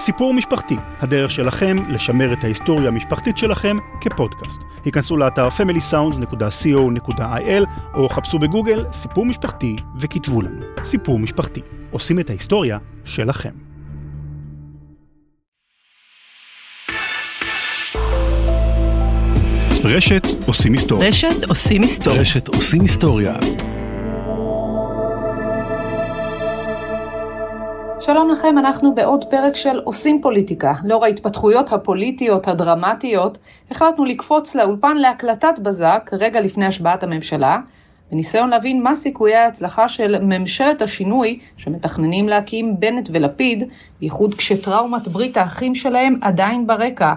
סיפור משפחתי, הדרך שלכם לשמר את ההיסטוריה המשפחתית שלכם כפודקאסט. היכנסו לאתר familysounds.co.il או חפשו בגוגל סיפור משפחתי וכתבו לנו סיפור משפחתי. עושים את ההיסטוריה שלכם. רשת עושים היסטוריה. רשת עושים היסטוריה. רשת עושים היסטוריה. שלום לכם, אנחנו בעוד פרק של עושים פוליטיקה. לאור ההתפתחויות הפוליטיות הדרמטיות, החלטנו לקפוץ לאולפן להקלטת בזק רגע לפני השבעת הממשלה, בניסיון להבין מה סיכויי ההצלחה של ממשלת השינוי שמתכננים להקים בנט ולפיד, בייחוד כשטראומת ברית האחים שלהם עדיין ברקע.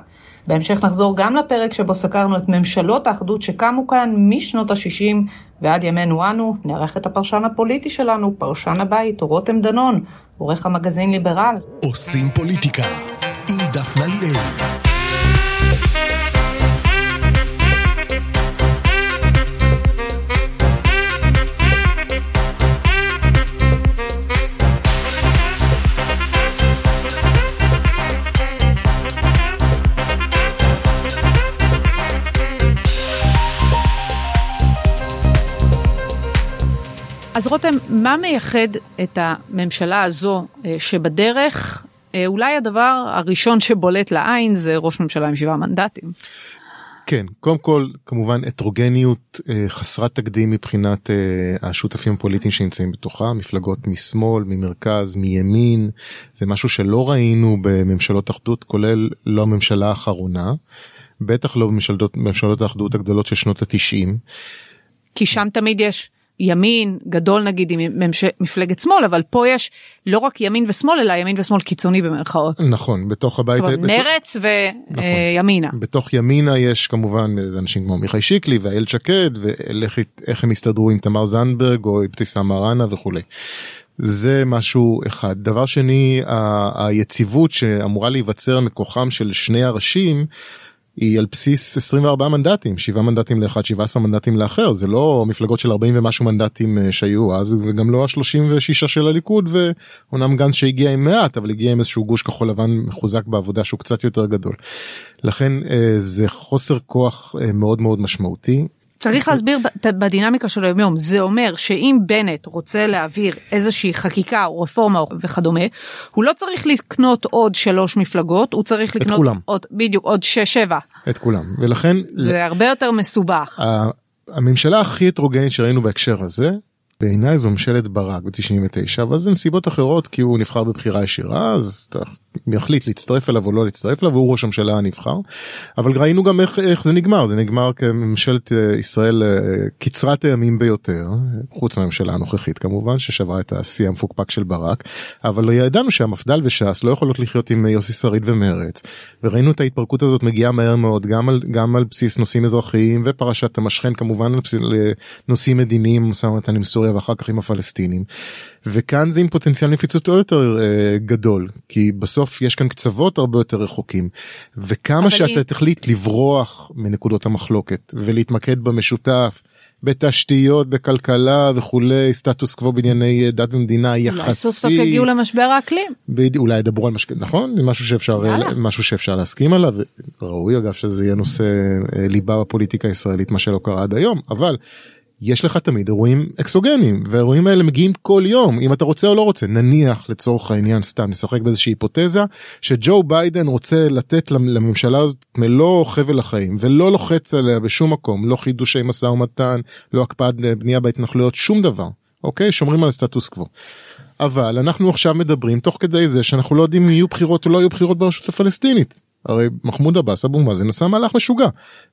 בהמשך נחזור גם לפרק שבו סקרנו את ממשלות האחדות שקמו כאן משנות ה-60 ועד ימינו אנו. נארח את הפרשן הפוליטי שלנו, פרשן הבית, רותם דנון, עורך המגזין ליברל. עושים פוליטיקה עם דפנה ליאל. אז רותם, מה מייחד את הממשלה הזו אה, שבדרך, אה, אולי הדבר הראשון שבולט לעין זה ראש ממשלה עם שבעה מנדטים. כן, קודם כל כמובן הטרוגניות אה, חסרת תקדים מבחינת השותפים הפוליטיים שנמצאים בתוכה, מפלגות משמאל, ממרכז, מימין, זה משהו שלא ראינו בממשלות אחדות כולל לא הממשלה האחרונה, בטח לא בממשלות האחדות הגדולות של שנות התשעים. כי שם תמיד יש ימין גדול נגיד עם מפלגת שמאל אבל פה יש לא רק ימין ושמאל אלא ימין ושמאל קיצוני במרכאות. נכון בתוך הבית. זאת אומרת בתוך, מרץ וימינה. נכון. בתוך ימינה יש כמובן אנשים כמו מיכאי שיקלי ואיילת שקד ואיך הם הסתדרו עם תמר זנדברג או אבתיסאם מראענה וכולי. זה משהו אחד. דבר שני היציבות שאמורה להיווצר מכוחם של שני הראשים. היא על בסיס 24 מנדטים 7 מנדטים לאחד 17 מנדטים לאחר זה לא מפלגות של 40 ומשהו מנדטים אה, שהיו אז וגם לא ה-36 של הליכוד ואומנם גנץ שהגיע עם מעט אבל הגיע עם איזשהו גוש כחול לבן מחוזק בעבודה שהוא קצת יותר גדול. לכן אה, זה חוסר כוח אה, מאוד מאוד משמעותי צריך להסביר בדינמיקה של היום יום זה אומר שאם בנט רוצה להעביר איזושהי חקיקה או רפורמה וכדומה הוא לא צריך לקנות עוד שלוש מפלגות הוא צריך לקנות כולם. עוד בדיוק עוד שש שבע את כולם ולכן זה ל... הרבה יותר מסובך. הממשלה הכי הטרוגנית שראינו בהקשר הזה בעיניי זו ממשלת ברק ב-99 אבל זה נסיבות אחרות כי הוא נבחר בבחירה ישירה אז אתה יחליט להצטרף אליו או לא להצטרף אליו והוא ראש הממשלה הנבחר. אבל ראינו גם איך, איך זה נגמר. זה נגמר כממשלת אה, ישראל אה, קצרת הימים ביותר חוץ מהממשלה הנוכחית כמובן ששברה את השיא המפוקפק של ברק. אבל ידענו שהמפד"ל וש"ס לא יכולות לחיות עם יוסי שריד ומרץ וראינו את ההתפרקות הזאת מגיעה מהר מאוד גם על גם על בסיס נושאים אזרחיים ופרשת המשכן כמובן על בסיס נושאים מדיניים משא ומתן עם סוריה ואחר כך עם הפלסטינים. וכאן זה עם פוטנציאל נפיצות עוד יותר אה, גדול כי בסוף יש כאן קצוות הרבה יותר רחוקים וכמה שאתה היא... תחליט לברוח מנקודות המחלוקת ולהתמקד במשותף. בתשתיות בכלכלה וכולי סטטוס קוו בענייני אה, דת ומדינה יחסי. אולי סוף סוף יגיעו למשבר האקלים. בדיוק אולי ידברו על משהו נכון משהו שאפשר יאללה. משהו שאפשר להסכים עליו ראוי אגב שזה יהיה נושא אה, ליבה בפוליטיקה הישראלית מה שלא קרה עד היום אבל יש לך תמיד אירועים אקסוגנים והאירועים האלה מגיעים כל יום אם אתה רוצה או לא רוצה. נניח לצורך העניין סתם נשחק באיזושהי היפותזה שג'ו ביידן רוצה לתת לממשלה הזאת מלוא חבל החיים ולא לוחץ עליה בשום מקום לא חידושי משא ומתן לא הקפאת בנייה בהתנחלויות שום דבר אוקיי? שומרים על הסטטוס קוו. אבל אנחנו עכשיו מדברים תוך כדי זה שאנחנו לא יודעים אם יהיו בחירות או לא יהיו בחירות ברשות הפלסטינית הרי מחמוד עבאס אבו מאזן עשה מהלך משוגע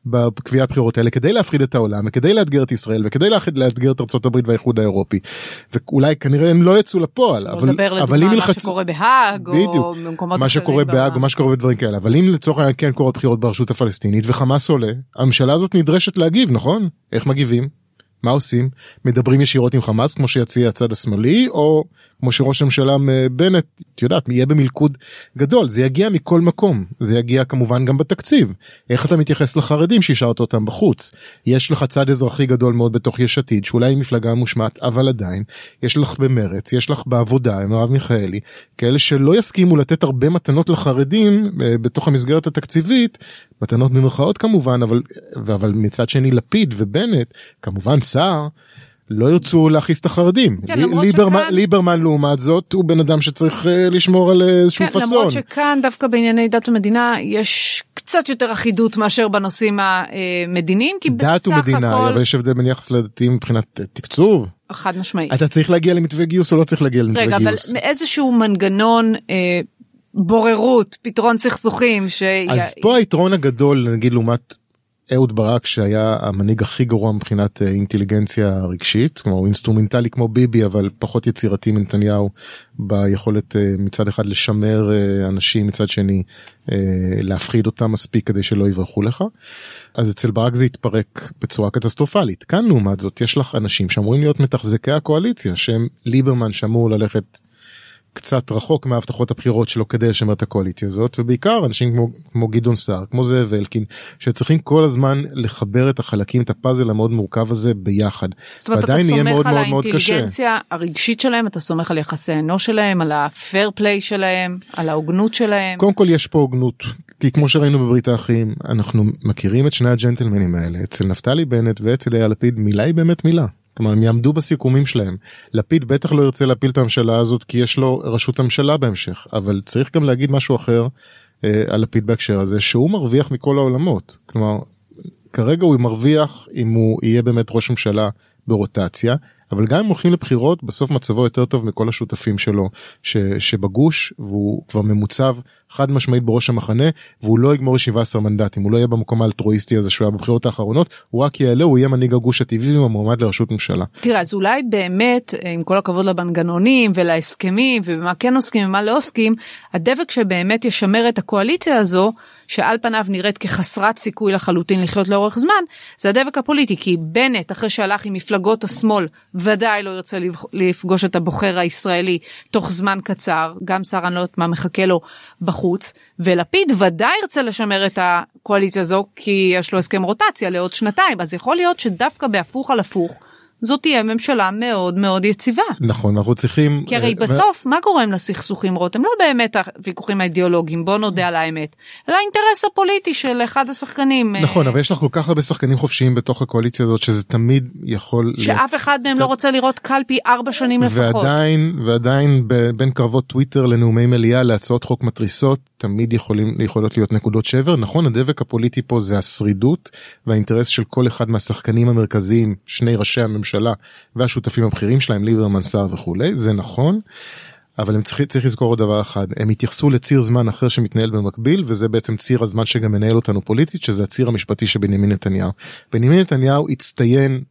בקביעת הבחירות האלה כדי להפחיד את העולם וכדי לאתגר את ישראל וכדי לאתגר את ארצות הברית והאיחוד האירופי. ואולי כנראה הם לא יצאו לפועל אבל אבל אם מה שקורה בהאג או במקומות מה שקורה בהאג או מה שקורה בדברים כאלה. אבל אם לצורך העניין כן קורות בחירות ברשות הפלסטינית וחמאס עולה הממשלה הזאת נדרשת להגיב נכון? איך מגיבים? מה עושים? מדברים ישירות עם חמאס כמו שיציע הצד השמאלי או כמו שראש הממשלה בנט, את יודעת, יהיה במלכוד גדול, זה יגיע מכל מקום, זה יגיע כמובן גם בתקציב. איך אתה מתייחס לחרדים שהשארת אותם בחוץ? יש לך צד אזרחי גדול מאוד בתוך יש עתיד, שאולי היא מפלגה מושמעת, אבל עדיין, יש לך במרץ, יש לך בעבודה עם הרב מיכאלי, כאלה שלא יסכימו לתת הרבה מתנות לחרדים אה, בתוך המסגרת התקציבית, מתנות במרכאות כמובן, אבל, אבל מצד שני לפיד ובנט, כמובן סער, לא ירצו להכעיס את החרדים. כן, למרות ליברמן, שכאן- ליברמן לעומת זאת הוא בן אדם שצריך אה, לשמור על איזשהו כן, פאסון. למרות שכאן דווקא בענייני דת ומדינה יש קצת יותר אחידות מאשר בנושאים המדיניים כי דת בסך ומדינה, הכל אבל יש הבדל בין יחס לדתיים מבחינת אה, תקצוב. חד משמעית. אתה צריך להגיע למתווה גיוס או לא צריך להגיע למתווה רגע אבל גיוס? מאיזשהו מנגנון אה, בוררות פתרון סכסוכים ש... אז פה היתרון הגדול נגיד לעומת אהוד ברק שהיה המנהיג הכי גרוע מבחינת אה, אינטליגנציה רגשית כמו הוא אינסטרומנטלי כמו ביבי אבל פחות יצירתי מנתניהו ביכולת אה, מצד אחד לשמר אה, אנשים מצד שני להפחיד אותם מספיק כדי שלא יברחו לך. אז אצל ברק זה התפרק בצורה קטסטרופלית כאן לעומת זאת יש לך אנשים שאמורים להיות מתחזקי הקואליציה שהם ליברמן שאמור ללכת קצת רחוק מהבטחות הבחירות שלו כדי לשמר את הקואליציה הזאת ובעיקר אנשים כמו, כמו גדעון סער כמו זאב אלקין שצריכים כל הזמן לחבר את החלקים את הפאזל המאוד מורכב הזה ביחד. זאת אומרת אתה סומך מאוד על מאוד מאוד. האינטליגנציה הרגשית שלהם אתה סומך על יחסי האנוש שלהם על הפייר פליי שלהם על ההוגנות שלהם. קודם כל יש פה הוגנות כי כמו שראינו בברית האחים אנחנו מכירים את שני הג'נטלמנים האלה אצל נפתלי בנט ואצל יאיר לפיד מילה היא באמת מילה. כלומר הם יעמדו בסיכומים שלהם. לפיד בטח לא ירצה להפיל את הממשלה הזאת כי יש לו ראשות הממשלה בהמשך אבל צריך גם להגיד משהו אחר אה, על לפיד בהקשר הזה שהוא מרוויח מכל העולמות. כלומר כרגע הוא מרוויח אם הוא יהיה באמת ראש ממשלה ברוטציה אבל גם אם הולכים לבחירות בסוף מצבו יותר טוב מכל השותפים שלו ש, שבגוש והוא כבר ממוצב חד משמעית בראש המחנה והוא לא יגמור 17 מנדטים. הוא לא יהיה במקום האלטרואיסטי הזה שהוא היה בבחירות האחרונות הוא רק יעלה הוא יהיה מנהיג הגוש הטבעי והמועמד לראשות ממשלה. תראה אז אולי באמת עם כל הכבוד למנגנונים ולהסכמים ובמה כן עוסקים ומה לא עוסקים הדבק שבאמת ישמר את הקואליציה הזו שעל פניו נראית כחסרת סיכוי לחלוטין לחיות לאורך זמן זה הדבק הפוליטי כי בנט אחרי שהלך עם מפלגות השמאל ודאי לא ירצה לפ- לפגוש את הבוחר הישראלי תוך זמן קצר. גם שר אני לא יודעת מה מחכה לו בחוץ ולפיד ודאי ירצה לשמר את הקואליציה הזו כי יש לו הסכם רוטציה לעוד שנתיים אז יכול להיות שדווקא בהפוך על הפוך זאת תהיה ממשלה מאוד מאוד יציבה. נכון אנחנו צריכים כי הרי ו- בסוף מה גורם לסכסוכים רותם לא באמת הוויכוחים האידיאולוגיים בוא נודה על האמת אלא האינטרס הפוליטי של אחד השחקנים אה, נכון אבל יש לך כל כך הרבה שחקנים חופשיים בתוך הקואליציה הזאת שזה תמיד יכול שאף אחד מהם לא רוצה לראות קלפי ארבע שנים לפחות. ועדיין ועדיין בין קרבות טוויטר לנאומי מליאה להצעות חוק מתריסות תמיד יכולים יכולות להיות נקודות שבר נכון הדבק הפוליטי פה זה השרידות והאינטרס של כל אחד מהשחקנים המרכזיים שני ראשי הממשלה והשותפים הבכירים שלהם ליברמן סער וכולי זה נכון. אבל הם צריכים צריך לזכור עוד דבר אחד הם התייחסו לציר זמן אחר שמתנהל במקביל וזה בעצם ציר הזמן שגם מנהל אותנו פוליטית שזה הציר המשפטי של בנימין נתניהו. בנימין נתניהו הצטיין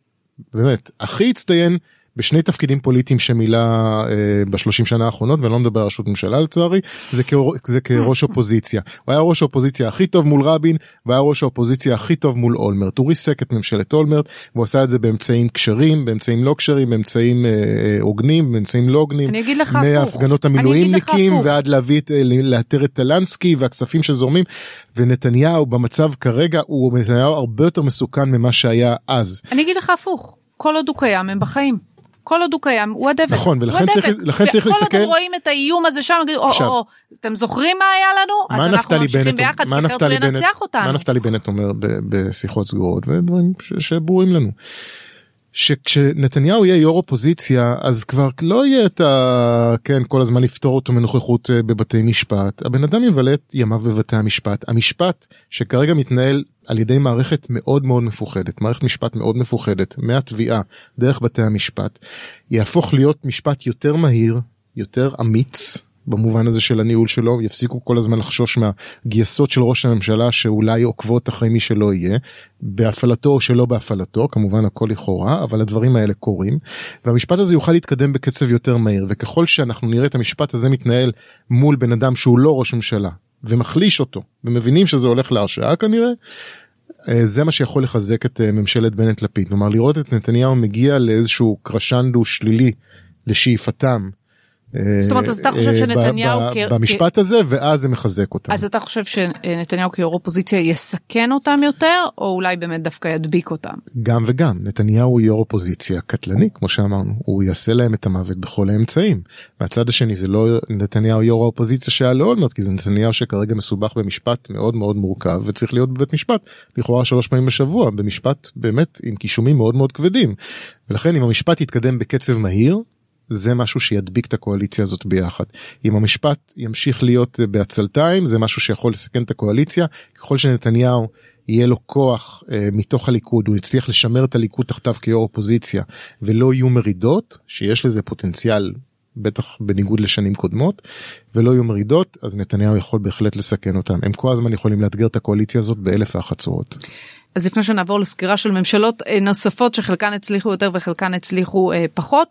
באמת הכי הצטיין בשני תפקידים פוליטיים שמילא אה, בשלושים שנה האחרונות ואני לא מדבר על ראשות ממשלה לצערי זה, כר, זה כראש אופוזיציה הוא היה ראש האופוזיציה הכי טוב מול רבין והיה ראש האופוזיציה הכי טוב מול אולמרט הוא ריסק את ממשלת אולמרט והוא עשה את זה באמצעים כשרים באמצעים לא כשרים באמצעים אה, אה, הוגנים באמצעים לא הוגנים אני אגיד לך הפוך. מהפגנות המילואימניקים. ועד להביא את, אה, לאתר את טלנסקי והכספים שזורמים ונתניהו במצב כרגע הוא נתניהו הרבה יותר מסוכן ממה שהיה אז. אני אגיד לך הפוך כל עוד הוא קיים הם בחיים. כל עוד הוא קיים הוא הדבק. נכון, ולכן צריך-. לכן צריך וכל עוד להסתכל- הם רואים את האיום הזה שם או, עכשיו- או, או, אתם זוכרים מה היה לנו מה אז אנחנו ממשיכים בנט ביחד כי מה אחרת הוא נפתלי בנט ינצח אותנו. מה נפתלי בנט אומר בשיחות סגורות ודברים שברורים לנו. שכשנתניהו יהיה יו"ר אופוזיציה אז כבר לא יהיה את ה... כן כל הזמן לפתור אותו מנוכחות אה, בבתי משפט. הבן אדם יבלה את ימיו בבתי המשפט. המשפט שכרגע מתנהל על ידי מערכת מאוד מאוד מפוחדת מערכת משפט מאוד מפוחדת מהתביעה דרך בתי המשפט יהפוך להיות משפט יותר מהיר יותר אמיץ במובן הזה של הניהול שלו יפסיקו כל הזמן לחשוש מהגייסות של ראש הממשלה שאולי עוקבות אחרי מי שלא יהיה בהפעלתו או שלא בהפעלתו כמובן הכל לכאורה אבל הדברים האלה קורים והמשפט הזה יוכל להתקדם בקצב יותר מהיר וככל שאנחנו נראה את המשפט הזה מתנהל מול בן אדם שהוא לא ראש ממשלה ומחליש אותו ומבינים שזה הולך להרשעה כנראה. אה, זה מה שיכול לחזק את אה, ממשלת בנט לפיד כלומר לראות את נתניהו מגיע לאיזשהו קרשנדו שלילי לשאיפתם זאת אומרת, אז אתה חושב שנתניהו... במשפט הזה, ואז זה מחזק אותם. אז אתה חושב שנתניהו כיו"ר אופוזיציה יסכן אותם יותר, או אולי באמת דווקא ידביק אותם? גם וגם. נתניהו הוא יו"ר אופוזיציה קטלני, כמו שאמרנו. הוא יעשה להם את המוות בכל האמצעים. מהצד השני זה לא נתניהו יו"ר האופוזיציה שהיה לאולמרט, כי זה נתניהו שכרגע מסובך במשפט מאוד מאוד מורכב, וצריך להיות בבית משפט, לכאורה שלוש פעמים בשבוע, במשפט באמת עם קישומים מאוד מאוד כבדים. ולכן אם המשפט יתקדם בקצב מהיר, זה משהו שידביק את הקואליציה הזאת ביחד. אם המשפט ימשיך להיות בעצלתיים זה משהו שיכול לסכן את הקואליציה ככל שנתניהו יהיה לו כוח אה, מתוך הליכוד הוא יצליח לשמר את הליכוד תחתיו כיו"ר אופוזיציה ולא יהיו מרידות שיש לזה פוטנציאל בטח בניגוד לשנים קודמות ולא יהיו מרידות אז נתניהו יכול בהחלט לסכן אותם הם כל הזמן יכולים לאתגר את הקואליציה הזאת באלף ואחת צורות. אז לפני שנעבור לסקירה של ממשלות אה, נוספות שחלקן הצליחו יותר וחלקן הצליחו אה, פחות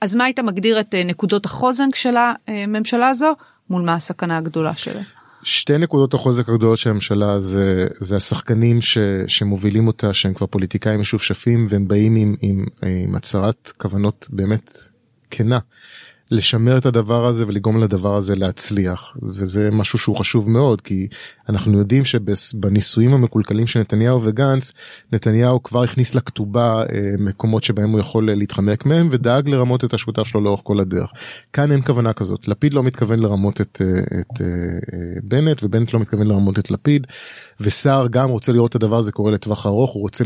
אז מה היית מגדיר את אה, נקודות החוזן של הממשלה הזו מול מה הסכנה הגדולה שלה? שתי נקודות החוזק הגדולות של הממשלה זה זה השחקנים ש, שמובילים אותה שהם כבר פוליטיקאים משופשפים והם באים עם, עם, עם הצהרת כוונות באמת כנה לשמר את הדבר הזה ולגרום לדבר הזה להצליח. וזה משהו שהוא חשוב מאוד כי אנחנו יודעים שבניסויים המקולקלים של נתניהו וגנץ נתניהו כבר הכניס לכתובה אה, מקומות שבהם הוא יכול להתחמק מהם ודאג לרמות את השותף שלו לאורך כל הדרך. כאן אין כוונה כזאת. לפיד לא מתכוון לרמות את, אה, את, את אה, בנט ובנט לא מתכוון לרמות את לפיד וסער גם רוצה לראות את הדבר הזה קורה לטווח ארוך הוא רוצה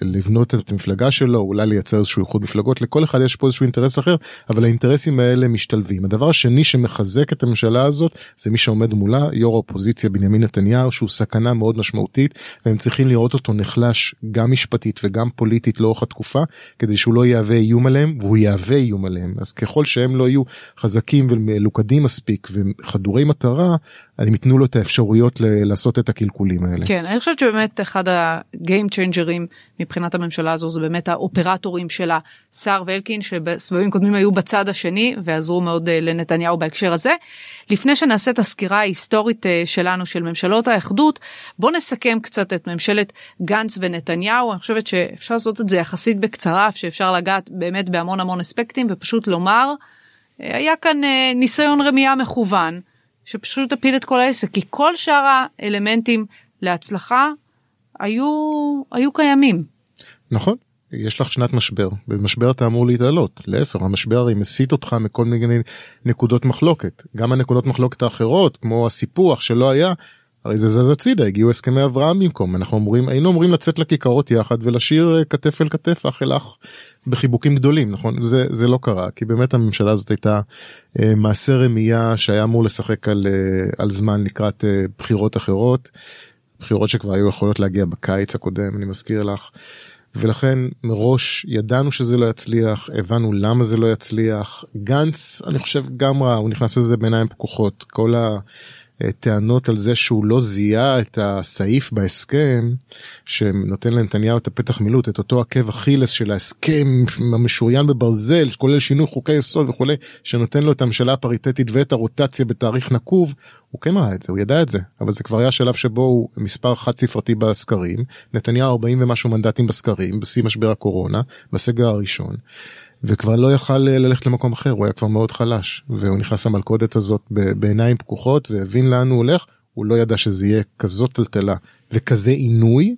לבנות את המפלגה שלו אולי לייצר איזשהו איחוד מפלגות לכל אחד יש פה איזשהו אינטרס אחר אבל האינטרסים האלה משתלבים הדבר השני שמחזק את הממשלה הזאת זה מי שעומד מולה יו"ר האופוזיציה בנימין נתניהו. שהוא סכנה מאוד משמעותית והם צריכים לראות אותו נחלש גם משפטית וגם פוליטית לאורך התקופה כדי שהוא לא יהווה איום עליהם והוא יהווה איום עליהם אז ככל שהם לא יהיו חזקים ומלוכדים מספיק וחדורי מטרה הם ייתנו לו את האפשרויות ל- לעשות את הקלקולים האלה. כן אני חושבת שבאמת אחד הגיים צ'יינג'רים מבחינת הממשלה הזו זה באמת האופרטורים שלה סער ואלקין שבסבבים קודמים היו בצד השני ועזרו מאוד אה, לנתניהו בהקשר הזה. לפני שנעשה את הסקירה ההיסטורית אה, שלנו של ממשלות האחדות בוא נסכם קצת את ממשלת גנץ ונתניהו אני חושבת שאפשר לעשות את זה יחסית בקצרה שאפשר לגעת באמת בהמון המון אספקטים ופשוט לומר אה, היה כאן ניסיון רמייה מכוון. שפשוט תפיל את כל העסק כי כל שאר האלמנטים להצלחה היו היו קיימים. נכון יש לך שנת משבר במשבר אתה אמור להתעלות להפך המשבר הרי מסיט אותך מכל מיני נקודות מחלוקת גם הנקודות מחלוקת האחרות כמו הסיפוח שלא היה הרי זה זז הצידה הגיעו הסכמי אברהם במקום אנחנו אומרים היינו אמורים לצאת לכיכרות יחד ולשיר אה, כתף אל כתף אח אל אח בחיבוקים גדולים נכון? זה זה לא קרה כי באמת הממשלה הזאת הייתה אה, מעשה רמייה שהיה אמור לשחק על, אה, על זמן לקראת אה, בחירות אחרות בחירות שכבר היו יכולות להגיע בקיץ הקודם אני מזכיר לך. ולכן מראש ידענו שזה לא יצליח הבנו למה זה לא יצליח. גנץ אני חושב גם רע הוא נכנס לזה בעיניים פקוחות. כל ה... טענות על זה שהוא לא זיהה את הסעיף בהסכם שנותן לנתניהו את הפתח מילוט את אותו עקב אכילס של ההסכם המשוריין בברזל כולל שינוי חוקי יסוד וכולי שנותן לו את הממשלה הפריטטית ואת הרוטציה בתאריך נקוב הוא כן ראה את זה הוא ידע את זה אבל זה כבר היה שלב שבו הוא מספר חד ספרתי בסקרים נתניהו 40 ומשהו מנדטים בסקרים בשיא משבר הקורונה בסגר הראשון. וכבר לא יכל ללכת למקום אחר הוא היה כבר מאוד חלש והוא נכנס למלכודת הזאת בעיניים פקוחות והבין לאן הוא הולך הוא לא ידע שזה יהיה כזאת טלטלה וכזה עינוי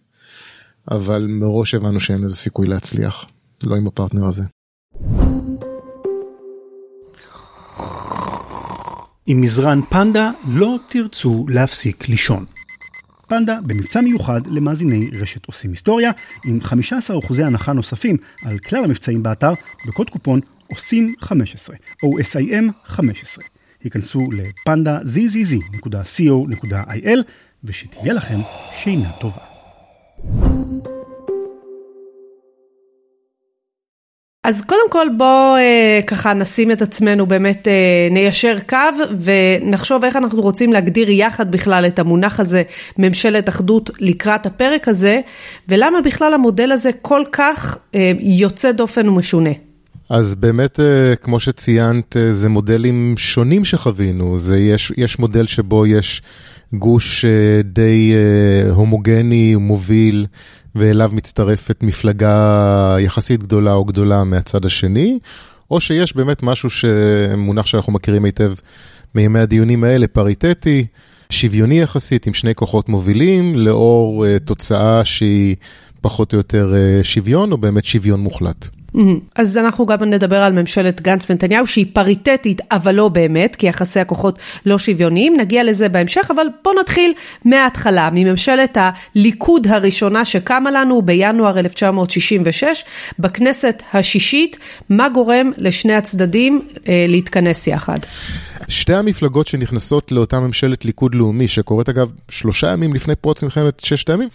אבל מראש הבנו שאין לזה סיכוי להצליח לא עם הפרטנר הזה. עם מזרן פנדה לא תרצו להפסיק לישון. פנדה במבצע מיוחד למאזיני רשת עושים היסטוריה, עם 15% הנחה נוספים על כלל המבצעים באתר, בקוד קופון עושים 15, OSIM 15. היכנסו לפנדה zzz.co.il ושתהיה לכם שינה טובה. אז קודם כל בוא אה, ככה נשים את עצמנו באמת אה, ניישר קו ונחשוב איך אנחנו רוצים להגדיר יחד בכלל את המונח הזה ממשלת אחדות לקראת הפרק הזה ולמה בכלל המודל הזה כל כך אה, יוצא דופן ומשונה. אז באמת כמו שציינת זה מודלים שונים שחווינו זה יש יש מודל שבו יש גוש די הומוגני מוביל. ואליו מצטרפת מפלגה יחסית גדולה או גדולה מהצד השני, או שיש באמת משהו שמונח שאנחנו מכירים היטב מימי הדיונים האלה, פריטטי, שוויוני יחסית, עם שני כוחות מובילים, לאור uh, תוצאה שהיא פחות או יותר uh, שוויון, או באמת שוויון מוחלט. אז אנחנו גם נדבר על ממשלת גנץ ונתניהו שהיא פריטטית אבל לא באמת כי יחסי הכוחות לא שוויוניים נגיע לזה בהמשך אבל בוא נתחיל מההתחלה מממשלת הליכוד הראשונה שקמה לנו בינואר 1966 בכנסת השישית מה גורם לשני הצדדים אה, להתכנס יחד. שתי המפלגות שנכנסות לאותה ממשלת ליכוד לאומי, שקורית אגב שלושה ימים לפני פרוץ מלחמת ששת הימים,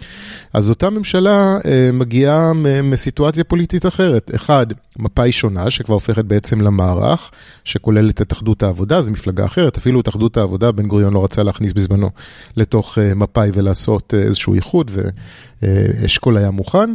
אז אותה ממשלה אה, מגיעה מסיטואציה פוליטית אחרת. אחד, מפא"י שונה, שכבר הופכת בעצם למערך, שכוללת את אחדות העבודה, זו מפלגה אחרת, אפילו את אחדות העבודה, בן גוריון לא רצה להכניס בזמנו לתוך אה, מפא"י ולעשות אה, איזשהו איחוד, ואשכול היה מוכן.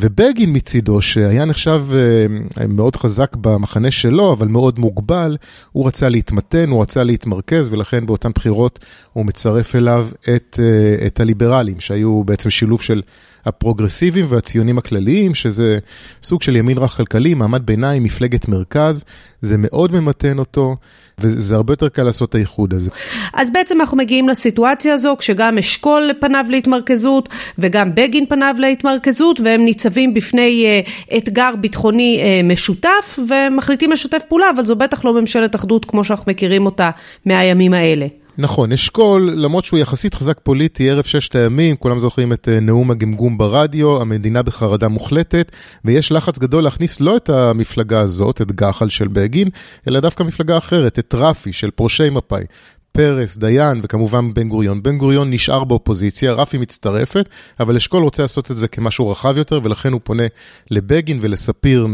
ובגין מצידו, שהיה נחשב אה, מאוד חזק במחנה שלו, אבל מאוד מוגבל, הוא רצה להתמתן, הוא רצה להתמרכז, ולכן באותן בחירות הוא מצרף אליו את, אה, את הליברלים, שהיו בעצם שילוב של הפרוגרסיביים והציונים הכלליים, שזה סוג של ימין רך כלכלי, מעמד ביניים, מפלגת מרכז, זה מאוד ממתן אותו. וזה הרבה יותר קל לעשות את האיחוד הזה. אז בעצם אנחנו מגיעים לסיטואציה הזו כשגם אשכול פניו להתמרכזות וגם בגין פניו להתמרכזות והם ניצבים בפני uh, אתגר ביטחוני uh, משותף ומחליטים לשתף פעולה אבל זו בטח לא ממשלת אחדות כמו שאנחנו מכירים אותה מהימים האלה. נכון, אשכול, למרות שהוא יחסית חזק פוליטי, ערב ששת הימים, כולם זוכרים את אה, נאום הגמגום ברדיו, המדינה בחרדה מוחלטת, ויש לחץ גדול להכניס לא את המפלגה הזאת, את גחל של בגין, אלא דווקא מפלגה אחרת, את רפי של פורשי מפא"י. פרס, דיין וכמובן בן גוריון. בן גוריון נשאר באופוזיציה, רפי מצטרפת, אבל אשכול רוצה לעשות את זה כמשהו רחב יותר, ולכן הוא פונה לבגין ולספיר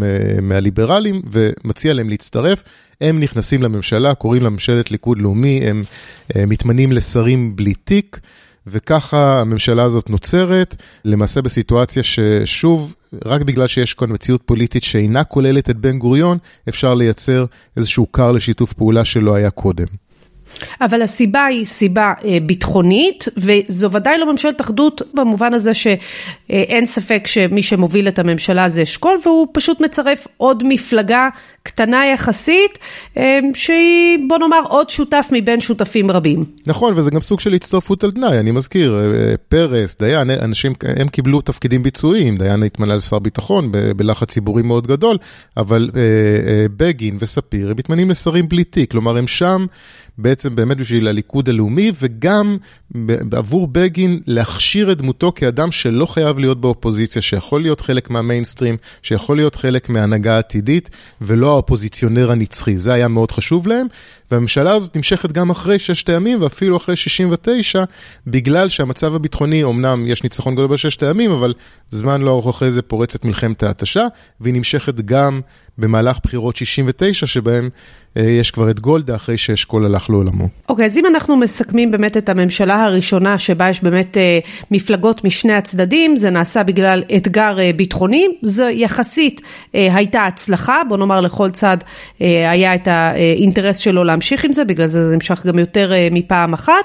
מהליברלים, ומציע להם להצטרף. הם נכנסים לממשלה, קוראים לה ממשלת ליכוד לאומי, הם, הם מתמנים לשרים בלי תיק, וככה הממשלה הזאת נוצרת, למעשה בסיטואציה ששוב, רק בגלל שיש כאן מציאות פוליטית שאינה כוללת את בן גוריון, אפשר לייצר איזשהו כר לשיתוף פעולה שלא היה קודם. אבל הסיבה היא סיבה אה, ביטחונית, וזו ודאי לא ממשלת אחדות במובן הזה שאין ספק שמי שמוביל את הממשלה זה אשכול, והוא פשוט מצרף עוד מפלגה קטנה יחסית, אה, שהיא בוא נאמר עוד שותף מבין שותפים רבים. נכון, וזה גם סוג של הצטרפות על תנאי, אני מזכיר, אה, פרס, דיין, אנשים, הם קיבלו תפקידים ביצועיים, דיין התמנה לשר ביטחון בלחץ ציבורי מאוד גדול, אבל בגין וספיר הם מתמנים לשרים בלי תיק, כלומר הם שם. בעצם באמת בשביל הליכוד הלאומי, וגם עבור בגין להכשיר את דמותו כאדם שלא חייב להיות באופוזיציה, שיכול להיות חלק מהמיינסטרים, שיכול להיות חלק מהנהגה העתידית, ולא האופוזיציונר הנצחי. זה היה מאוד חשוב להם, והממשלה הזאת נמשכת גם אחרי ששת הימים, ואפילו אחרי 69, בגלל שהמצב הביטחוני, אמנם יש ניצחון גדול בששת הימים, אבל זמן לא ארוך אחרי זה פורצת מלחמת ההתשה, והיא נמשכת גם במהלך בחירות 69, שבהם אה, יש כבר את גולדה אחרי שאשכול הלך לעולמו. אוקיי, okay, אז אם אנחנו מסכמים באמת את הממשלה הראשונה, שבה יש באמת אה, מפלגות משני הצדדים, זה נעשה בגלל אתגר אה, ביטחוני, זה יחסית אה, הייתה הצלחה, בוא נאמר לכל צד אה, היה את האינטרס שלו להמשיך עם זה, בגלל זה זה נמשך גם יותר אה, מפעם אחת.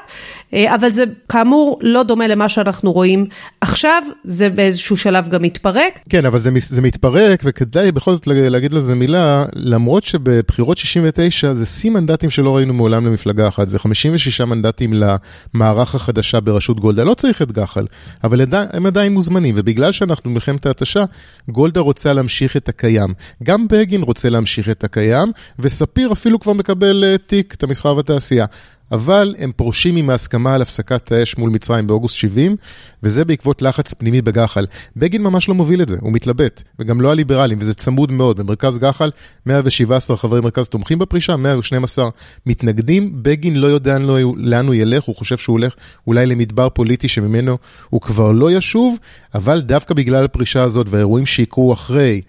אה, אבל זה כאמור לא דומה למה שאנחנו רואים עכשיו, זה באיזשהו שלב גם מתפרק. כן, אבל זה, זה מתפרק, וכדאי בכל זאת להגיד לזה מילה, למרות שבבחירות 69 זה שיא מנדטים שלא ראינו מעולם למפלגה אחת, זה 56 מנדטים למערך החדשה בראשות גולדה, לא צריך את גחל, אבל הם עדיין מוזמנים, ובגלל שאנחנו במלחמת ההתשה, גולדה רוצה להמשיך את הקיים. גם בגין רוצה להמשיך את הקיים, וספיר אפילו כבר מקבל אה, תיק, את המסחר והתעשייה. אבל הם פורשים עם ההסכמה על הפסקת האש מול מצרים באוגוסט 70, וזה בעקבות לחץ פנימי בגח"ל. בגין ממש לא מוביל את זה, הוא מתלבט, וגם לא הליברלים, וזה צמוד מאוד. במרכז גח"ל 117 חברי מרכז תומכים בפרישה, 112 מתנגדים. בגין לא יודע לאן הוא ילך, הוא חושב שהוא הולך אולי למדבר פוליטי שממנו הוא כבר לא ישוב, אבל דווקא בגלל הפרישה הזאת והאירועים שיקרו אחרי,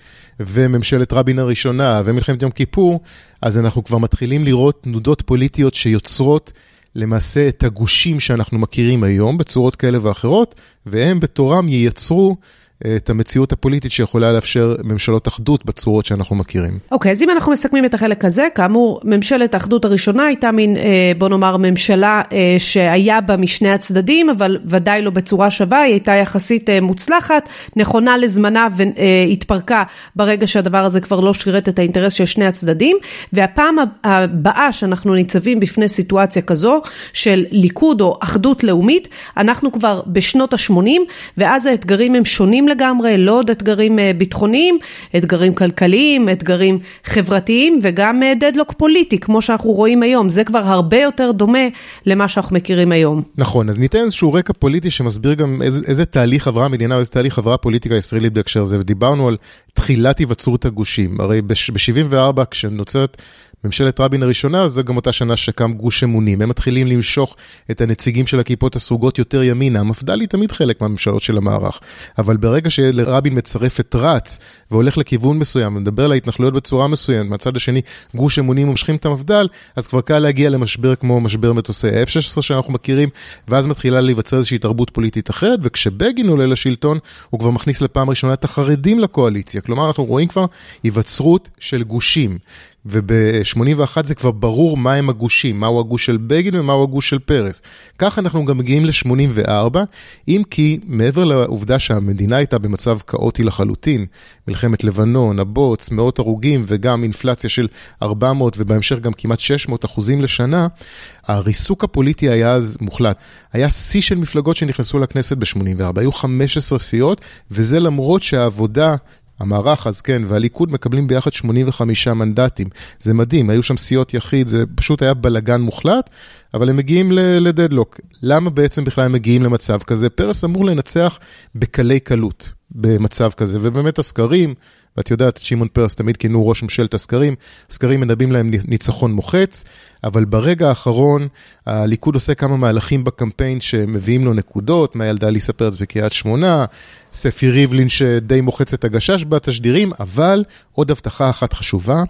וממשלת רבין הראשונה ומלחמת יום כיפור, אז אנחנו כבר מתחילים לראות תנודות פוליטיות שיוצרות למעשה את הגושים שאנחנו מכירים היום בצורות כאלה ואחרות, והם בתורם ייצרו את המציאות הפוליטית שיכולה לאפשר ממשלות אחדות בצורות שאנחנו מכירים. אוקיי, okay, אז אם אנחנו מסכמים את החלק הזה, כאמור, ממשלת האחדות הראשונה הייתה מין, אה, בוא נאמר, ממשלה אה, שהיה בה משני הצדדים, אבל ודאי לא בצורה שווה, היא הייתה יחסית אה, מוצלחת, נכונה לזמנה והתפרקה ברגע שהדבר הזה כבר לא שירת את האינטרס של שני הצדדים, והפעם הבאה שאנחנו ניצבים בפני סיטואציה כזו של ליכוד או אחדות לאומית, אנחנו כבר בשנות ה-80, ואז האתגרים הם שונים לגמרי, לא עוד אתגרים אה, ביטחוניים, אתגרים כלכליים, אתגרים חברתיים וגם דדלוק אה, פוליטי, כמו שאנחנו רואים היום. זה כבר הרבה יותר דומה למה שאנחנו מכירים היום. נכון, אז ניתן איזשהו רקע פוליטי שמסביר גם איזה, איזה תהליך עברה המדינה או איזה תהליך עברה הפוליטיקה הישראלית בהקשר הזה, ודיברנו על תחילת היווצרות הגושים. הרי ב-74 כשנוצרת ממשלת רבין הראשונה, זו גם אותה שנה שקם גוש אמונים. הם מתחילים למשוך את הנציגים של הכיפות הסרוגות יותר ימינה. המפד"ל היא תמיד חלק מהממשלות של המערך. אבל ברגע שלרבין מצרף את רץ והולך לכיוון מסוים ומדבר על ההתנחלויות בצורה מסוימת, מהצד השני גוש אמונים ממשכים את המפד"ל, אז כבר קל להגיע למשבר כמו משבר מטוסי ה-F-16 שאנחנו מכירים, ואז מתחילה להיווצר איזושהי תרבות פוליטית אחרת, וכשבגין עולה לשלטון, הוא כבר מכניס לפעם ראשונה את החרדים לקואליציה. כלומר, אנחנו רואים כבר היווצרות של גושים. וב-81 זה כבר ברור מהם הגושים, מהו הגוש של בגין ומהו הגוש של פרס. כך אנחנו גם מגיעים ל-84, אם כי מעבר לעובדה שהמדינה הייתה במצב כאוטי לחלוטין, מלחמת לבנון, הבוץ, מאות הרוגים וגם אינפלציה של 400 ובהמשך גם כמעט 600 אחוזים לשנה, הריסוק הפוליטי היה אז מוחלט. היה שיא של מפלגות שנכנסו לכנסת ב-84, היו 15 סיעות, וזה למרות שהעבודה המערך אז כן, והליכוד מקבלים ביחד 85 מנדטים. זה מדהים, היו שם סיעות יחיד, זה פשוט היה בלגן מוחלט, אבל הם מגיעים לדדלוק. למה בעצם בכלל הם מגיעים למצב כזה? פרס אמור לנצח בקלי קלות במצב כזה, ובאמת הסקרים, ואת יודעת, שמעון פרס תמיד כינו ראש ממשלת הסקרים, הסקרים מנבאים להם ניצחון מוחץ, אבל ברגע האחרון הליכוד עושה כמה מהלכים בקמפיין שמביאים לו נקודות, מהילדה ליסה פרץ בקריית שמונה, ספי ריבלין שדי מוחץ את הגשש בתשדירים, אבל עוד הבטחה אחת חשובה,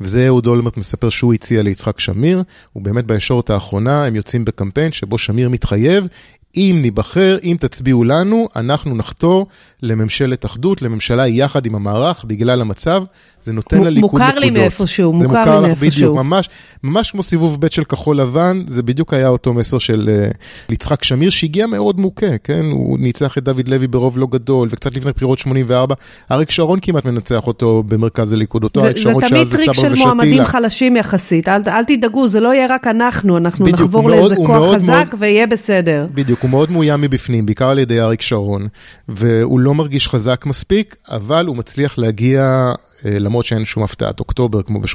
וזה אהוד אולמרט מספר שהוא הציע ליצחק שמיר, ובאמת בישורת האחרונה הם יוצאים בקמפיין שבו שמיר מתחייב, אם ניבחר, אם תצביעו לנו, אנחנו נחתור לממשלת אחדות, לממשלה יחד עם המערך, בגלל המצב, זה נותן לליכוד נקודות. מוכר לי מאיפשהו, מוכר לי מאיפשהו. זה מוכר בדיוק, ממש, ממש כמו סיבוב ב' של כחול לבן, זה בדיוק היה אותו מסר של uh, יצחק שמיר, שהגיע מאוד מוכה, כן? הוא ניצח את דוד לוי ברוב לא גדול, וקצת לפני בחירות 84, אריק שרון כמעט מנצח אותו במרכז הליכוד, אותו אריק שרון שאז זה סברה ושתילה. זה תמיד טריק של מועמדים חלשים יחסית, אל, אל תדאגו, זה לא יהיה רק אנחנו, אנחנו בדיוק, נחבור לאיזה כוח מאוד, חזק מאוד, ויהיה בסדר. בדיוק, הוא מאוד מאוים מבפנים, בעיקר על ידי אריק שרון, והוא לא מרגיש חזק מספיק, אבל הוא מצליח להגיע, אה, למרות שאין שום הפתעת אוקטובר, כמו ב-81,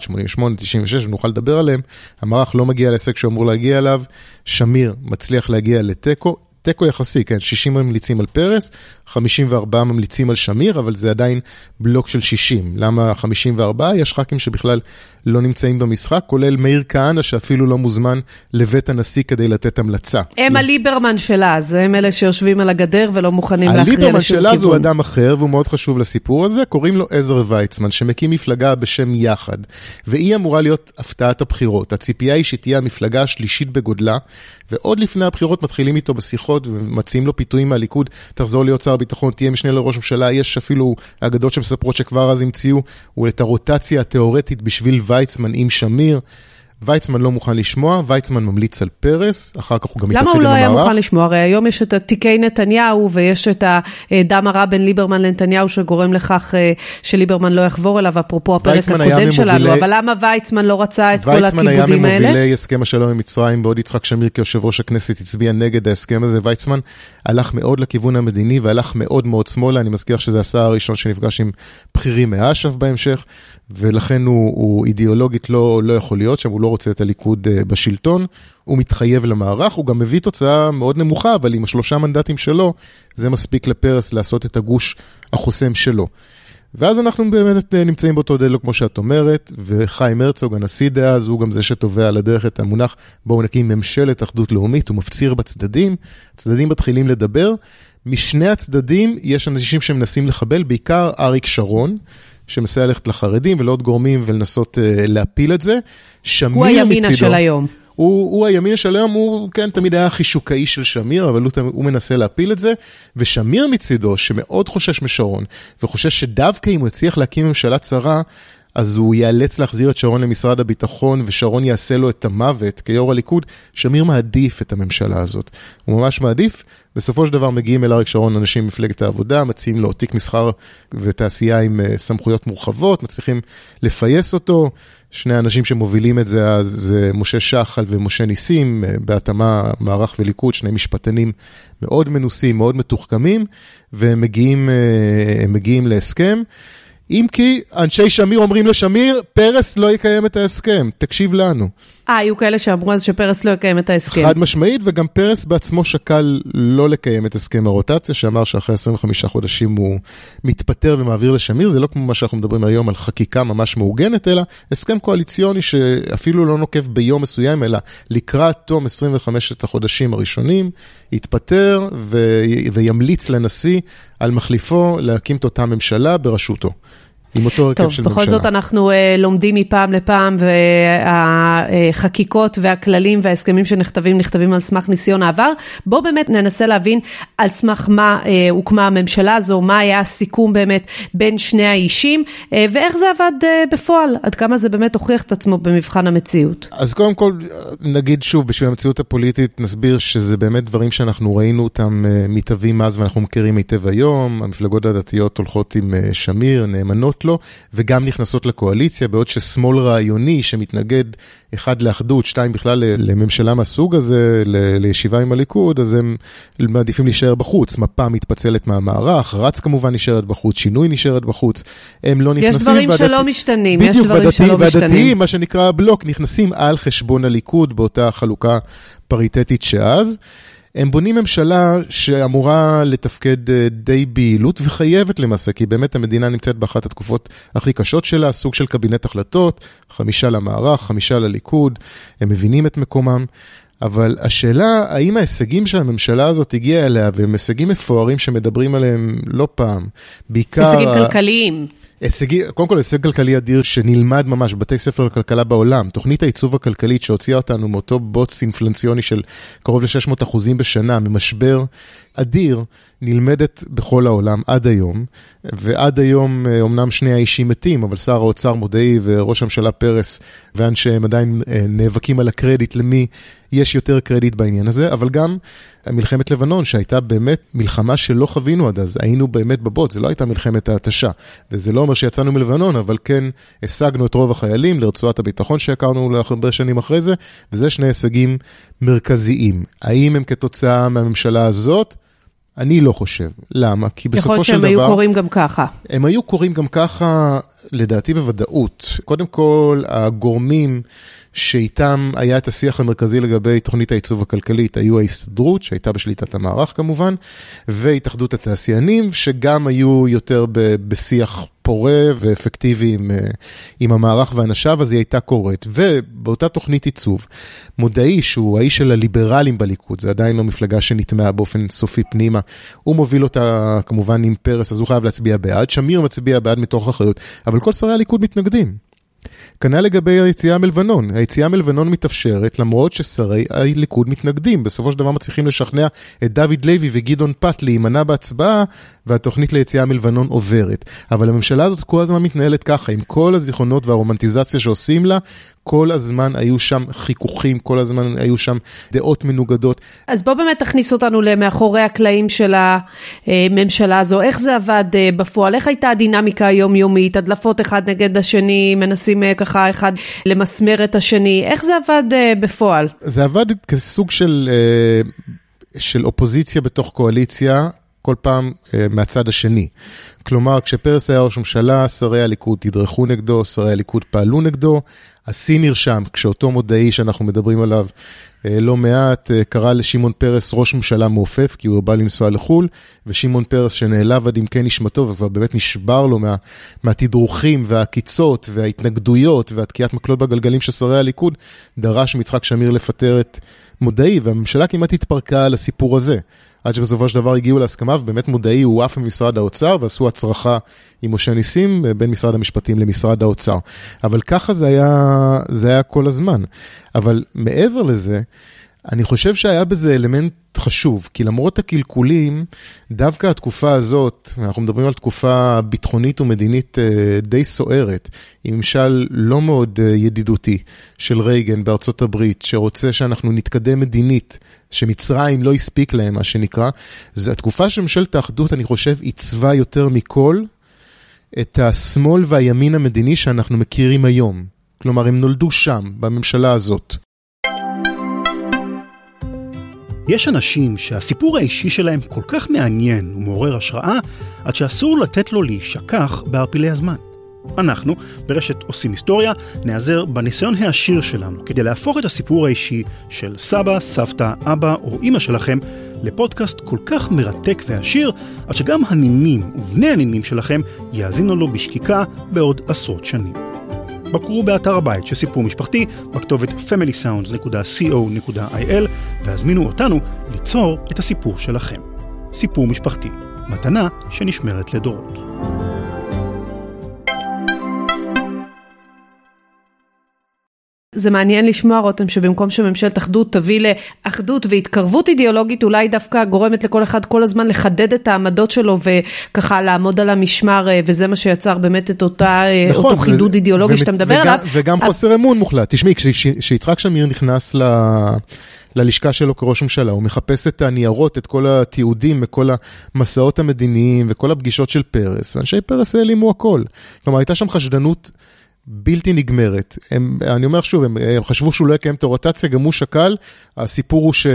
88, 96, ונוכל לדבר עליהם, המערך לא מגיע להישג שהוא אמור להגיע אליו, שמיר מצליח להגיע לתיקו, תיקו יחסי, כן, 60 ממליצים על פרס, 54 ממליצים על שמיר, אבל זה עדיין בלוק של 60. למה 54? יש ח"כים שבכלל לא נמצאים במשחק, כולל מאיר כהנא, שאפילו לא מוזמן לבית הנשיא כדי לתת המלצה. הם הליברמן של אז, הם אלה שיושבים על הגדר ולא מוכנים להכריע לשום כיוון. הליברמן של אז הוא אדם אחר, והוא מאוד חשוב לסיפור הזה, קוראים לו עזר ויצמן, שמקים מפלגה בשם יחד, והיא אמורה להיות הפתעת הבחירות. הציפייה היא שתהיה המפלגה השלישית בגודלה, ועוד לפני הבחירות מתחילים איתו בשיחות ומציעים לו פיתויים מהליכוד, תחזור להיות שר הביטחון, תהיה משנה לראש ממשלה, יש אפילו אגדות שמספרות שכבר אז המציאו, את הרוטציה התיאורטית בשביל ויצמן עם שמיר. ויצמן לא מוכן לשמוע, ויצמן ממליץ על פרס, אחר כך הוא גם מתעקד עם המערך. למה הוא לא היה מוכן לשמוע? הרי היום יש את תיקי נתניהו ויש את הדם הרע בין ליברמן לנתניהו שגורם לכך אה, שליברמן לא יחבור אליו, אפרופו הפרק הקודם שלנו, אבל למה ויצמן לא רצה את כל הכיבודים האלה? ויצמן היה ממובילי הסכם השלום עם מצרים, בעוד יצחק שמיר כיושב ראש הכנסת הצביע נגד ההסכם הזה. ויצמן הלך מאוד לכיוון המדיני והלך מאוד מאוד שמאלה, אני מזכיר שזה השר הראשון שנפגש עם בכירים מאש"ף בהמשך, ולכן הוא, הוא אידיאולוגית לא, לא יכול להיות שם, הוא לא רוצה את הליכוד uh, בשלטון, הוא מתחייב למערך, הוא גם מביא תוצאה מאוד נמוכה, אבל עם השלושה מנדטים שלו, זה מספיק לפרס לעשות את הגוש החוסם שלו. ואז אנחנו באמת אה, נמצאים באותו דלו, כמו שאת אומרת, וחיים הרצוג, הנשיא דאז, הוא גם זה שתובע על הדרך את המונח, בואו נקים ממשלת אחדות לאומית, הוא מפציר בצדדים, הצדדים מתחילים לדבר. משני הצדדים יש אנשים שמנסים לחבל, בעיקר אריק שרון. שמסייע ללכת לחרדים ולעוד גורמים ולנסות uh, להפיל את זה. שמיר הוא הימינה מצידו, של היום. הוא, הוא הימין של היום, הוא כן תמיד היה חישוקאי של שמיר, אבל הוא, הוא מנסה להפיל את זה. ושמיר מצידו, שמאוד חושש משרון, וחושש שדווקא אם הוא יצליח להקים ממשלה צרה, אז הוא ייאלץ להחזיר את שרון למשרד הביטחון, ושרון יעשה לו את המוות כיו"ר הליכוד. שמיר מעדיף את הממשלה הזאת. הוא ממש מעדיף. בסופו של דבר מגיעים אל אריק שרון אנשים ממפלגת העבודה, מציעים לו תיק מסחר ותעשייה עם אה, סמכויות מורחבות, מצליחים לפייס אותו. שני האנשים שמובילים את זה אז זה משה שחל ומשה ניסים, אה, בהתאמה מערך וליכוד, שני משפטנים מאוד מנוסים, מאוד מתוחכמים, והם מגיעים, אה, מגיעים להסכם. אם כי אנשי שמיר אומרים לשמיר, פרס לא יקיים את ההסכם, תקשיב לנו. אה, היו כאלה שאמרו אז שפרס לא יקיים את ההסכם. חד משמעית, וגם פרס בעצמו שקל לא לקיים את הסכם הרוטציה, שאמר שאחרי 25 חודשים הוא מתפטר ומעביר לשמיר, זה לא כמו מה שאנחנו מדברים היום על חקיקה ממש מעוגנת, אלא הסכם קואליציוני שאפילו לא נוקב ביום מסוים, אלא לקראת תום 25 החודשים הראשונים, יתפטר ו... וימליץ לנשיא על מחליפו להקים את אותה ממשלה בראשותו. עם אותו הרכב של ממשלה. טוב, בכל זאת אנחנו uh, לומדים מפעם לפעם, והחקיקות והכללים וההסכמים שנכתבים, נכתבים על סמך ניסיון העבר. בואו באמת ננסה להבין על סמך מה uh, הוקמה הממשלה הזו, מה היה הסיכום באמת בין שני האישים, uh, ואיך זה עבד uh, בפועל, עד כמה זה באמת הוכיח את עצמו במבחן המציאות. אז קודם כל, נגיד שוב, בשביל המציאות הפוליטית, נסביר שזה באמת דברים שאנחנו ראינו אותם uh, מתהווים אז ואנחנו מכירים היטב היום. המפלגות הדתיות הולכות עם uh, שמיר, נאמנות. לו, וגם נכנסות לקואליציה, בעוד ששמאל רעיוני שמתנגד, אחד לאחדות, שתיים בכלל לממשלה מהסוג הזה, לישיבה עם הליכוד, אז הם מעדיפים להישאר בחוץ. מפה מתפצלת מהמערך, רץ כמובן נשארת בחוץ, שינוי נשארת בחוץ. הם לא נכנסים... יש דברים ודתי... שלא משתנים, בדיוק, יש דברים שלא משתנים. והדתיים, מה שנקרא הבלוק, נכנסים על חשבון הליכוד באותה חלוקה פריטטית שאז. הם בונים ממשלה שאמורה לתפקד אה, די ביעילות וחייבת למעשה, כי באמת המדינה נמצאת באחת התקופות הכי קשות שלה, סוג של קבינט החלטות, חמישה למערך, חמישה לליכוד, הם מבינים את מקומם. אבל השאלה, האם ההישגים שהממשלה הזאת הגיעה אליה, והם הישגים מפוארים שמדברים עליהם לא פעם, בעיקר... הישגים כלכליים. הישגי, קודם כל הישג כלכלי אדיר שנלמד ממש בבתי ספר לכלכלה בעולם. תוכנית העיצוב הכלכלית שהוציאה אותנו מאותו בוץ אינפלנציוני של קרוב ל-600 אחוזים בשנה, ממשבר אדיר, נלמדת בכל העולם עד היום. ועד היום אומנם שני האישים מתים, אבל שר האוצר מודעי וראש הממשלה פרס ואנשיהם עדיין אה, נאבקים על הקרדיט למי יש יותר קרדיט בעניין הזה, אבל גם מלחמת לבנון, שהייתה באמת מלחמה שלא חווינו עד אז, היינו באמת בבוט, זה לא הייתה מלחמת ההתשה. וזה לא אומר שיצאנו מלבנון, אבל כן השגנו את רוב החיילים לרצועת הביטחון שהכרנו הרבה שנים אחרי זה, וזה שני הישגים מרכזיים. האם הם כתוצאה מהממשלה הזאת? אני לא חושב. למה? כי בסופו של דבר... יכול להיות שהם היו קורים גם ככה. הם היו קורים גם ככה, לדעתי בוודאות. קודם כל, הגורמים... שאיתם היה את השיח המרכזי לגבי תוכנית העיצוב הכלכלית, היו ההסתדרות, שהייתה בשליטת המערך כמובן, והתאחדות התעשיינים, שגם היו יותר בשיח פורה ואפקטיבי עם, אה, עם המערך ואנשיו, אז היא הייתה קורית. ובאותה תוכנית עיצוב, מודעי, שהוא האיש של הליברלים בליכוד, זה עדיין לא מפלגה שנטמעה באופן סופי פנימה, הוא מוביל אותה כמובן עם פרס, אז הוא חייב להצביע בעד, שמיר מצביע בעד מתוך אחריות, אבל כל שרי הליכוד מתנגדים. כנ"ל לגבי היציאה מלבנון. היציאה מלבנון מתאפשרת למרות ששרי הליכוד מתנגדים. בסופו של דבר מצליחים לשכנע את דוד לוי וגדעון פת להימנע בהצבעה, והתוכנית ליציאה מלבנון עוברת. אבל הממשלה הזאת כל הזמן מתנהלת ככה, עם כל הזיכרונות והרומנטיזציה שעושים לה, כל הזמן היו שם חיכוכים, כל הזמן היו שם דעות מנוגדות. אז בוא באמת תכניס אותנו למאחורי הקלעים של הממשלה הזו, איך זה עבד אה, בפועל, איך הייתה הדינמיקה היומיומית, הדלפות אחד נגד השני, מנסים אה, ככה אחד למסמר את השני, איך זה עבד אה, בפועל? זה עבד כסוג של, של אופוזיציה בתוך קואליציה. כל פעם מהצד השני. כלומר, כשפרס היה ראש ממשלה, שרי הליכוד תדרכו נגדו, שרי הליכוד פעלו נגדו, השיא נרשם, כשאותו מודעי שאנחנו מדברים עליו אה, לא מעט, אה, קרא לשמעון פרס ראש ממשלה מעופף, כי הוא בא לנסוע לחו"ל, ושמעון פרס שנעלב עד עמקי נשמתו, וכבר באמת נשבר לו מה, מהתדרוכים והעקיצות וההתנגדויות והתקיעת מקלות בגלגלים של שרי הליכוד, דרש מיצחק שמיר לפטר את מודעי, והממשלה כמעט התפרקה על הסיפור הזה. עד שבסופו של דבר הגיעו להסכמה, ובאמת מודעי הוא עף ממשרד האוצר, ועשו הצרחה עם משה ניסים בין משרד המשפטים למשרד האוצר. אבל ככה זה היה, זה היה כל הזמן. אבל מעבר לזה, אני חושב שהיה בזה אלמנט חשוב, כי למרות הקלקולים, דווקא התקופה הזאת, אנחנו מדברים על תקופה ביטחונית ומדינית אה, די סוערת, עם ממשל לא מאוד אה, ידידותי של רייגן בארצות הברית, שרוצה שאנחנו נתקדם מדינית, שמצרים לא הספיק להם, מה שנקרא, זו התקופה של ממשלת האחדות, אני חושב, עיצבה יותר מכל את השמאל והימין המדיני שאנחנו מכירים היום. כלומר, הם נולדו שם, בממשלה הזאת. יש אנשים שהסיפור האישי שלהם כל כך מעניין ומעורר השראה, עד שאסור לתת לו להישכח בערפילי הזמן. אנחנו, ברשת עושים היסטוריה, נעזר בניסיון העשיר שלנו כדי להפוך את הסיפור האישי של סבא, סבתא, אבא או אימא שלכם לפודקאסט כל כך מרתק ועשיר, עד שגם הנינים ובני הנינים שלכם יאזינו לו בשקיקה בעוד עשרות שנים. בקרו באתר הבית של סיפור משפחתי בכתובת familysounds.co.il והזמינו אותנו ליצור את הסיפור שלכם. סיפור משפחתי, מתנה שנשמרת לדורות. זה מעניין לשמוע רותם שבמקום שממשלת אחדות תביא לאחדות והתקרבות אידיאולוגית אולי דווקא גורמת לכל אחד כל הזמן לחדד את העמדות שלו וככה לעמוד על המשמר אה, וזה מה שיצר באמת את אותה, אה, נכון, אותו חידוד וזה, אידיאולוגי שאתה מדבר וגם, עליו. וגם אז... חוסר אמון מוחלט. תשמעי, כשיצחק שמיר נכנס ל... ללשכה שלו כראש ממשלה, הוא מחפש את הניירות, את כל התיעודים וכל המסעות המדיניים וכל הפגישות של פרס, ואנשי פרס העלימו הכל. כלומר, הייתה שם חשדנות בלתי נגמרת. הם, אני אומר שוב, הם, הם חשבו שהוא לא יקיים את הרוטציה, גם הוא שקל. הסיפור הוא ש...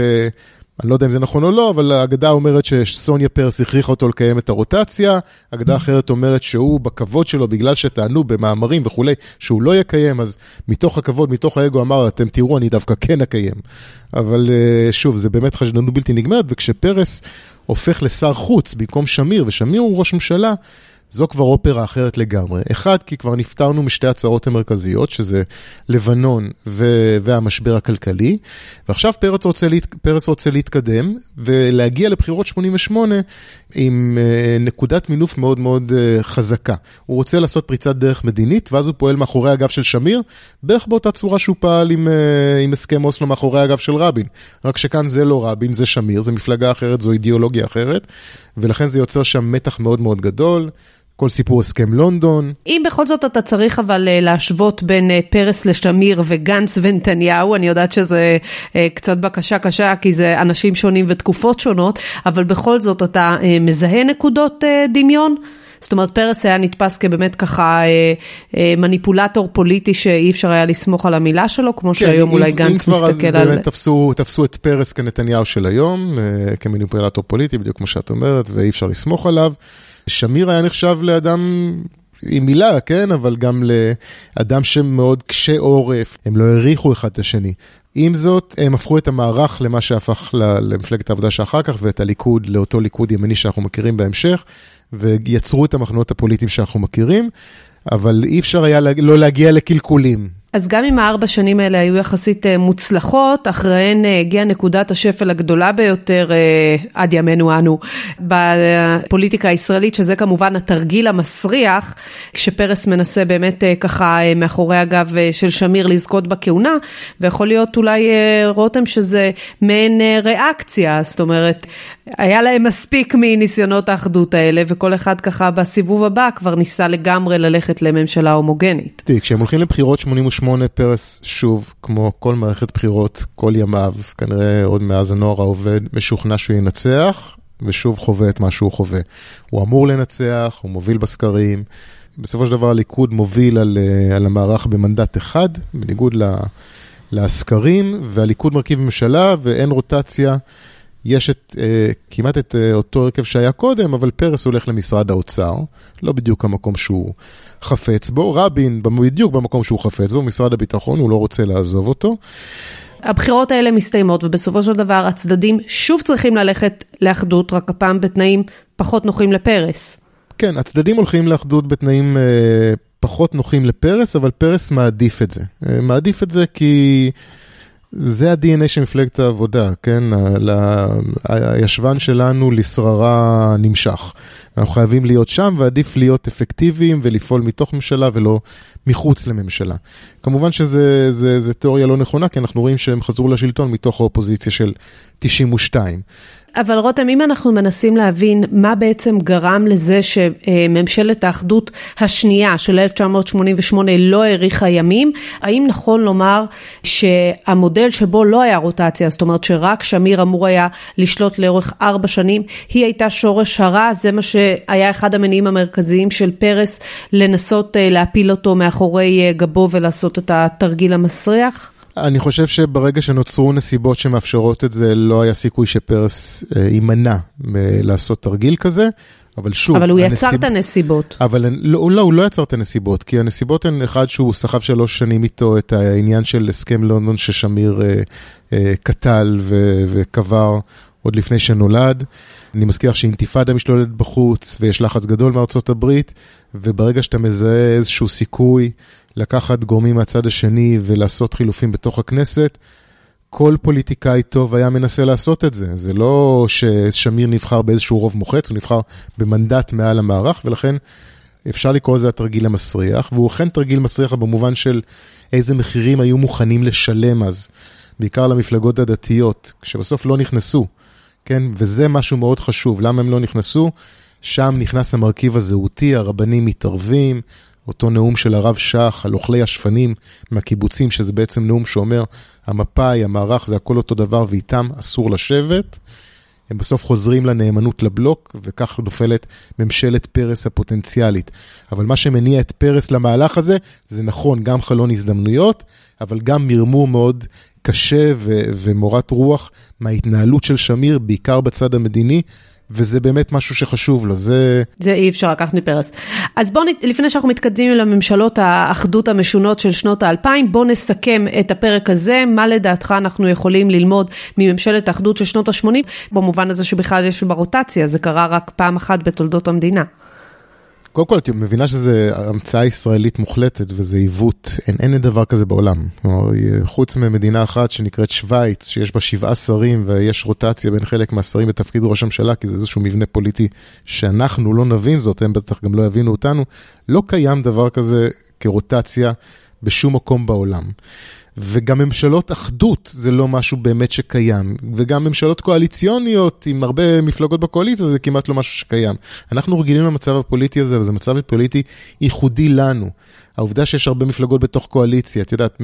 אני לא יודע אם זה נכון או לא, אבל האגדה אומרת שסוניה פרס הכריחה אותו לקיים את הרוטציה, אגדה אחרת אומרת שהוא בכבוד שלו, בגלל שטענו במאמרים וכולי, שהוא לא יקיים, אז מתוך הכבוד, מתוך האגו אמר, אתם תראו, אני דווקא כן אקיים. אבל אה, שוב, זה באמת חשדנות בלתי נגמרת, וכשפרס הופך לשר חוץ במקום שמיר, ושמיר הוא ראש ממשלה, זו כבר אופרה אחרת לגמרי. אחד, כי כבר נפטרנו משתי הצהרות המרכזיות, שזה לבנון ו- והמשבר הכלכלי, ועכשיו פרץ רוצה, להת- פרץ רוצה להתקדם ולהגיע לבחירות 88 עם uh, נקודת מינוף מאוד מאוד uh, חזקה. הוא רוצה לעשות פריצת דרך מדינית, ואז הוא פועל מאחורי הגב של שמיר, בערך באותה צורה שהוא פעל עם, uh, עם הסכם אוסלו מאחורי הגב של רבין. רק שכאן זה לא רבין, זה שמיר, זה מפלגה אחרת, זו אידיאולוגיה אחרת, ולכן זה יוצר שם מתח מאוד מאוד גדול. כל סיפור הסכם לונדון. אם בכל זאת אתה צריך אבל אה, להשוות בין אה, פרס לשמיר וגנץ ונתניהו, אני יודעת שזה אה, קצת בקשה קשה כי זה אנשים שונים ותקופות שונות, אבל בכל זאת אתה מזהה נקודות דמיון? זאת אומרת, פרס היה נתפס כבאמת ככה אה, אה, מניפולטור פוליטי שאי אפשר היה לסמוך על המילה שלו, כמו כן, שהיום אם, אולי גנץ מסתכל על... אם כבר אז באמת תפסו, תפסו את פרס כנתניהו של היום, אה, כמניפולטור פוליטי, בדיוק כמו שאת אומרת, ואי אפשר לסמוך עליו. שמיר היה נחשב לאדם עם מילה, כן, אבל גם לאדם שמאוד קשה עורף, הם לא העריכו אחד את השני. עם זאת, הם הפכו את המערך למה שהפך למפלגת העבודה שאחר כך, ואת הליכוד לאותו ליכוד ימני שאנחנו מכירים בהמשך, ויצרו את המחנות הפוליטיים שאנחנו מכירים, אבל אי אפשר היה לא להגיע לקלקולים. אז גם אם הארבע שנים האלה היו יחסית אה, מוצלחות, אחריהן אה, הגיעה נקודת השפל הגדולה ביותר אה, עד ימינו אנו. בפוליטיקה הישראלית, שזה כמובן התרגיל המסריח, כשפרס מנסה באמת ככה מאחורי הגב של שמיר לזכות בכהונה, ויכול להיות אולי רותם שזה מעין ריאקציה, זאת אומרת, היה להם מספיק מניסיונות האחדות האלה, וכל אחד ככה בסיבוב הבא כבר ניסה לגמרי ללכת לממשלה הומוגנית. תראי, כשהם הולכים לבחירות 88, פרס שוב, כמו כל מערכת בחירות, כל ימיו, כנראה עוד מאז הנוער העובד, משוכנע שהוא ינצח, ושוב חווה את מה שהוא חווה. הוא אמור לנצח, הוא מוביל בסקרים. בסופו של דבר הליכוד מוביל על, אה, על המערך במנדט אחד, בניגוד לסקרים, והליכוד מרכיב ממשלה ואין רוטציה. יש את, אה, כמעט את אה, אותו הרכב שהיה קודם, אבל פרס הולך למשרד האוצר, לא בדיוק המקום שהוא חפץ בו, רבין בדיוק במקום שהוא חפץ בו, משרד הביטחון, הוא לא רוצה לעזוב אותו. הבחירות האלה מסתיימות ובסופו של דבר הצדדים שוב צריכים ללכת לאחדות, רק הפעם בתנאים פחות נוחים לפרס. כן, הצדדים הולכים לאחדות בתנאים אה, פחות נוחים לפרס, אבל פרס מעדיף את זה. אה, מעדיף את זה כי... זה ה-DNA של מפלגת העבודה, כן? הישבן שלנו לשררה נמשך. אנחנו חייבים להיות שם ועדיף להיות אפקטיביים ולפעול מתוך ממשלה ולא מחוץ לממשלה. כמובן שזו תיאוריה לא נכונה, כי אנחנו רואים שהם חזרו לשלטון מתוך האופוזיציה של 92. אבל רותם, אם אנחנו מנסים להבין מה בעצם גרם לזה שממשלת האחדות השנייה של 1988 לא האריכה ימים, האם נכון לומר שהמודל שבו לא היה רוטציה, זאת אומרת שרק שמיר אמור היה לשלוט לאורך ארבע שנים, היא הייתה שורש הרע, זה מה שהיה אחד המניעים המרכזיים של פרס לנסות אה, להפיל אותו מאחורי אה, גבו ולעשות את התרגיל המסריח? אני חושב שברגע שנוצרו נסיבות שמאפשרות את זה, לא היה סיכוי שפרס אה, יימנע מלעשות תרגיל כזה. אבל שוב, אבל הוא הנסיב... יצר את הנסיבות. אבל לא, לא, הוא לא יצר את הנסיבות, כי הנסיבות הן אחד שהוא סחב שלוש שנים איתו את העניין של הסכם לונדון ששמיר אה, אה, קטל ו- וקבר עוד לפני שנולד. אני מזכיר שאינתיפאדה משתוללת בחוץ ויש לחץ גדול מארצות הברית, וברגע שאתה מזהה איזשהו סיכוי לקחת גורמים מהצד השני ולעשות חילופים בתוך הכנסת, כל פוליטיקאי טוב היה מנסה לעשות את זה. זה לא ששמיר נבחר באיזשהו רוב מוחץ, הוא נבחר במנדט מעל המערך, ולכן אפשר לקרוא לזה התרגיל המסריח, והוא אכן תרגיל מסריח במובן של איזה מחירים היו מוכנים לשלם אז, בעיקר למפלגות הדתיות, שבסוף לא נכנסו, כן? וזה משהו מאוד חשוב. למה הם לא נכנסו? שם נכנס המרכיב הזהותי, הרבנים מתערבים, אותו נאום של הרב שך על אוכלי השפנים מהקיבוצים, שזה בעצם נאום שאומר, המפא"י, המערך, זה הכל אותו דבר ואיתם אסור לשבת. הם בסוף חוזרים לנאמנות לבלוק, וכך נופלת ממשלת פרס הפוטנציאלית. אבל מה שמניע את פרס למהלך הזה, זה נכון, גם חלון הזדמנויות, אבל גם מרמור מאוד קשה ו- ומורת רוח מההתנהלות של שמיר, בעיקר בצד המדיני, וזה באמת משהו שחשוב לו, זה... זה אי אפשר לקחת מפרס. אז בואו, לפני שאנחנו מתקדמים לממשלות האחדות המשונות של שנות האלפיים, בואו נסכם את הפרק הזה, מה לדעתך אנחנו יכולים ללמוד מממשלת האחדות של שנות ה-80, במובן הזה שבכלל יש ברוטציה, זה קרה רק פעם אחת בתולדות המדינה. קודם כל, את מבינה שזו המצאה ישראלית מוחלטת וזה עיוות, אין, אין דבר כזה בעולם. כלומר, חוץ ממדינה אחת שנקראת שווייץ, שיש בה שבעה שרים ויש רוטציה בין חלק מהשרים בתפקיד ראש הממשלה, כי זה איזשהו מבנה פוליטי שאנחנו לא נבין זאת, הם בטח גם לא יבינו אותנו, לא קיים דבר כזה כרוטציה בשום מקום בעולם. וגם ממשלות אחדות זה לא משהו באמת שקיים, וגם ממשלות קואליציוניות עם הרבה מפלגות בקואליציה זה כמעט לא משהו שקיים. אנחנו רגילים למצב הפוליטי הזה, וזה מצב פוליטי ייחודי לנו. העובדה שיש הרבה מפלגות בתוך קואליציה, את יודעת,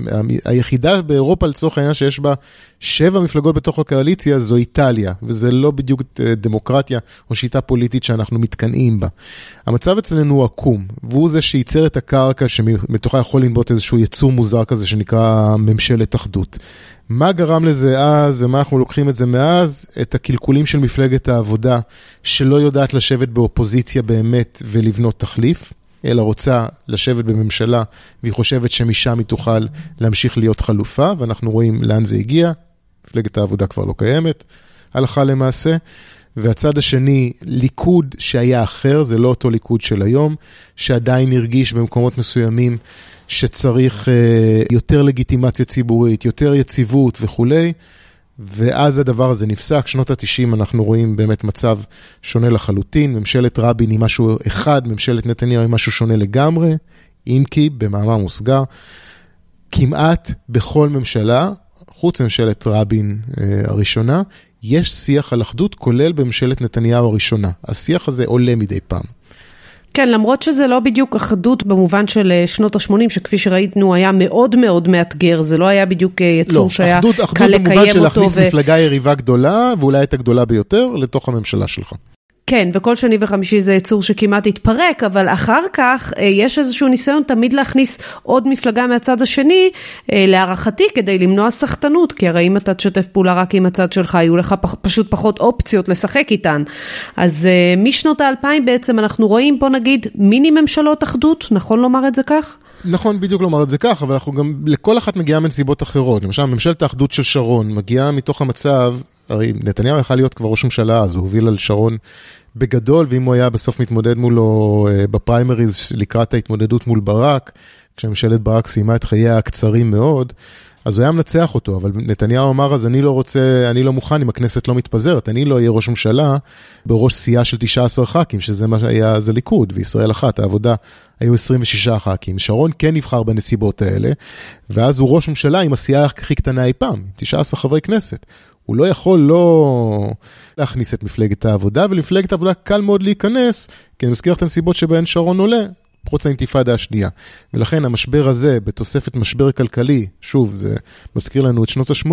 היחידה באירופה לצורך העניין שיש בה שבע מפלגות בתוך הקואליציה זו איטליה, וזה לא בדיוק אה, דמוקרטיה או שיטה פוליטית שאנחנו מתקנאים בה. המצב אצלנו הוא עקום, והוא זה שייצר את הקרקע שמתוכה יכול לנבוט איזשהו יצור מוזר כזה שנקרא ממשלת אחדות. מה גרם לזה אז ומה אנחנו לוקחים את זה מאז? את הקלקולים של מפלגת העבודה שלא יודעת לשבת באופוזיציה באמת ולבנות תחליף. אלא רוצה לשבת בממשלה והיא חושבת שמשם היא תוכל להמשיך להיות חלופה, ואנחנו רואים לאן זה הגיע, מפלגת העבודה כבר לא קיימת, הלכה למעשה. והצד השני, ליכוד שהיה אחר, זה לא אותו ליכוד של היום, שעדיין הרגיש במקומות מסוימים שצריך אה, יותר לגיטימציה ציבורית, יותר יציבות וכולי. ואז הדבר הזה נפסק, שנות ה-90 אנחנו רואים באמת מצב שונה לחלוטין, ממשלת רבין היא משהו אחד, ממשלת נתניהו היא משהו שונה לגמרי, אם כי במאמר מוסגר, כמעט בכל ממשלה, חוץ מממשלת רבין אה, הראשונה, יש שיח על אחדות, כולל בממשלת נתניהו הראשונה. השיח הזה עולה מדי פעם. כן, למרות שזה לא בדיוק אחדות במובן של אה, שנות ה-80, שכפי שראינו היה מאוד מאוד מאתגר, זה לא היה בדיוק אה, יצור לא, שהיה אחדות, קל לקיים אותו. לא, אחדות במובן של להכניס ו... מפלגה יריבה גדולה, ואולי את הגדולה ביותר, לתוך הממשלה שלך. כן, וכל שני וחמישי זה יצור שכמעט התפרק, אבל אחר כך אה, יש איזשהו ניסיון תמיד להכניס עוד מפלגה מהצד השני, אה, להערכתי, כדי למנוע סחטנות, כי הרי אם אתה תשתף פעולה רק עם הצד שלך, יהיו לך פשוט פחות אופציות לשחק איתן. אז אה, משנות האלפיים בעצם אנחנו רואים, בוא נגיד, מיני ממשלות אחדות, נכון לומר את זה כך? נכון בדיוק לומר את זה כך, אבל אנחנו גם, לכל אחת מגיעה מנסיבות אחרות. למשל, ממשלת האחדות של שרון מגיעה מתוך המצב הרי נתניהו יכל להיות כבר ראש ממשלה, אז הוא הוביל על שרון בגדול, ואם הוא היה בסוף מתמודד מולו אה, בפריימריז לקראת ההתמודדות מול ברק, כשממשלת ברק סיימה את חייה הקצרים מאוד, אז הוא היה מנצח אותו, אבל נתניהו אמר, אז אני לא רוצה, אני לא מוכן אם הכנסת לא מתפזרת, אני לא אהיה ראש ממשלה בראש סיעה של 19 ח"כים, שזה מה שהיה אז הליכוד, וישראל אחת, העבודה היו 26 ח"כים. שרון כן נבחר בנסיבות האלה, ואז הוא ראש ממשלה עם הסיעה הכי קטנה אי פעם, 19 חברי כנסת. הוא לא יכול לא להכניס את מפלגת העבודה, ולמפלגת העבודה קל מאוד להיכנס, כי אני מזכיר לך את הנסיבות שבהן שרון עולה, פרוץ האינתיפאדה השנייה. ולכן המשבר הזה, בתוספת משבר כלכלי, שוב, זה מזכיר לנו את שנות ה-80,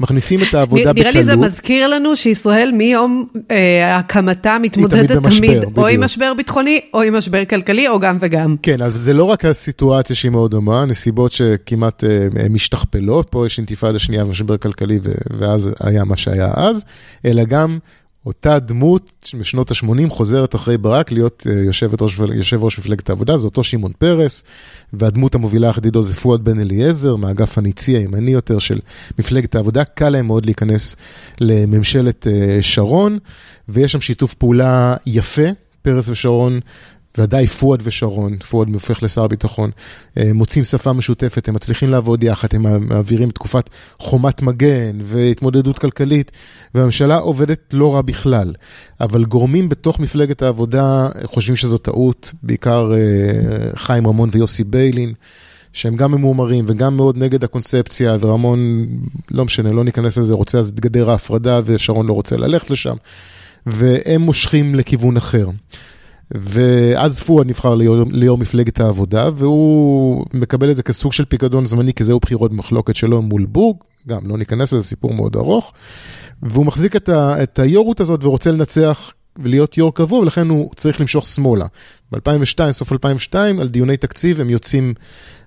מכניסים את העבודה בקלות. נראה לי זה מזכיר לנו שישראל מיום אה, הקמתה מתמודדת תמיד, במשבר, תמיד או עם משבר ביטחוני, או עם משבר כלכלי, או גם וגם. כן, אז זה לא רק הסיטואציה שהיא מאוד דומה, נסיבות שכמעט אה, משתכפלות, פה יש אינתיפאדה שנייה ומשבר כלכלי, ואז היה מה שהיה אז, אלא גם... אותה דמות משנות ה-80 חוזרת אחרי ברק להיות אה, יושבת ראש, יושב ראש מפלגת העבודה, זה אותו שמעון פרס, והדמות המובילה יחד איתו זה פואד בן אליעזר, מהאגף הניצי הימני יותר של מפלגת העבודה. קל להם מאוד להיכנס לממשלת אה, שרון, ויש שם שיתוף פעולה יפה. פרס ושרון ודאי פואד ושרון, פואד הופך לשר הביטחון, אה, מוצאים שפה משותפת, הם מצליחים לעבוד יחד, הם מעבירים תקופת חומת מגן והתמודדות כלכלית, והממשלה עובדת לא רע בכלל. אבל גורמים בתוך מפלגת העבודה חושבים שזו טעות, בעיקר אה, חיים רמון ויוסי ביילין. שהם גם ממורמרים וגם מאוד נגד הקונספציה, ורמון, לא משנה, לא ניכנס לזה, רוצה אז את גדר ההפרדה, ושרון לא רוצה ללכת לשם, והם מושכים לכיוון אחר. ואז פואד נבחר ליו"ר, ליו"ר מפלגת העבודה, והוא מקבל את זה כסוג של פיקדון זמני, כי זהו בחירות במחלוקת שלו מול בורג, גם לא ניכנס לזה, סיפור מאוד ארוך, והוא מחזיק את, ה, את היו"רות הזאת ורוצה לנצח ולהיות יו"ר קבוע, ולכן הוא צריך למשוך שמאלה. ב-2002, סוף 2002, על דיוני תקציב הם יוצאים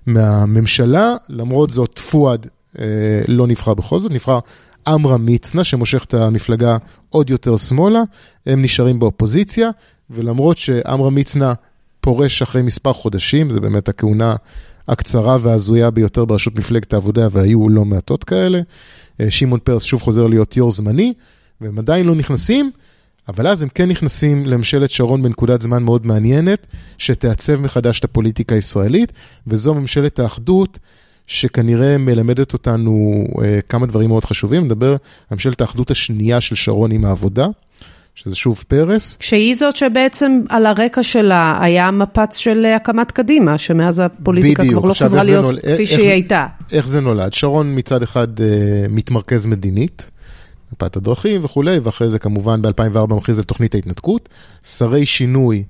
מהממשלה, למרות זאת פואד אה, לא נבחר בכל זאת, נבחר עמרם מצנע, שמושך את המפלגה עוד יותר שמאלה, הם נשארים באופוזיציה, ולמרות שעמרם מצנע פורש אחרי מספר חודשים, זה באמת הכהונה הקצרה וההזויה ביותר בראשות מפלגת העבודה, והיו לא מעטות כאלה. אה, שמעון פרס שוב חוזר להיות יו"ר זמני, והם עדיין לא נכנסים, אבל אז הם כן נכנסים לממשלת שרון בנקודת זמן מאוד מעניינת, שתעצב מחדש את הפוליטיקה הישראלית, וזו ממשלת האחדות. שכנראה מלמדת אותנו אה, כמה דברים מאוד חשובים. נדבר על ממשלת האחדות השנייה של שרון עם העבודה. שזה שוב פרס. שהיא זאת שבעצם על הרקע שלה היה מפץ של הקמת קדימה, שמאז הפוליטיקה בדיוק. כבר לא חזרה להיות נול... כפי איך שהיא הייתה. איך זה נולד? שרון מצד אחד אה, מתמרכז מדינית, מפת הדרכים וכולי, ואחרי זה כמובן ב-2004 מכריז על תוכנית ההתנתקות. שרי שינוי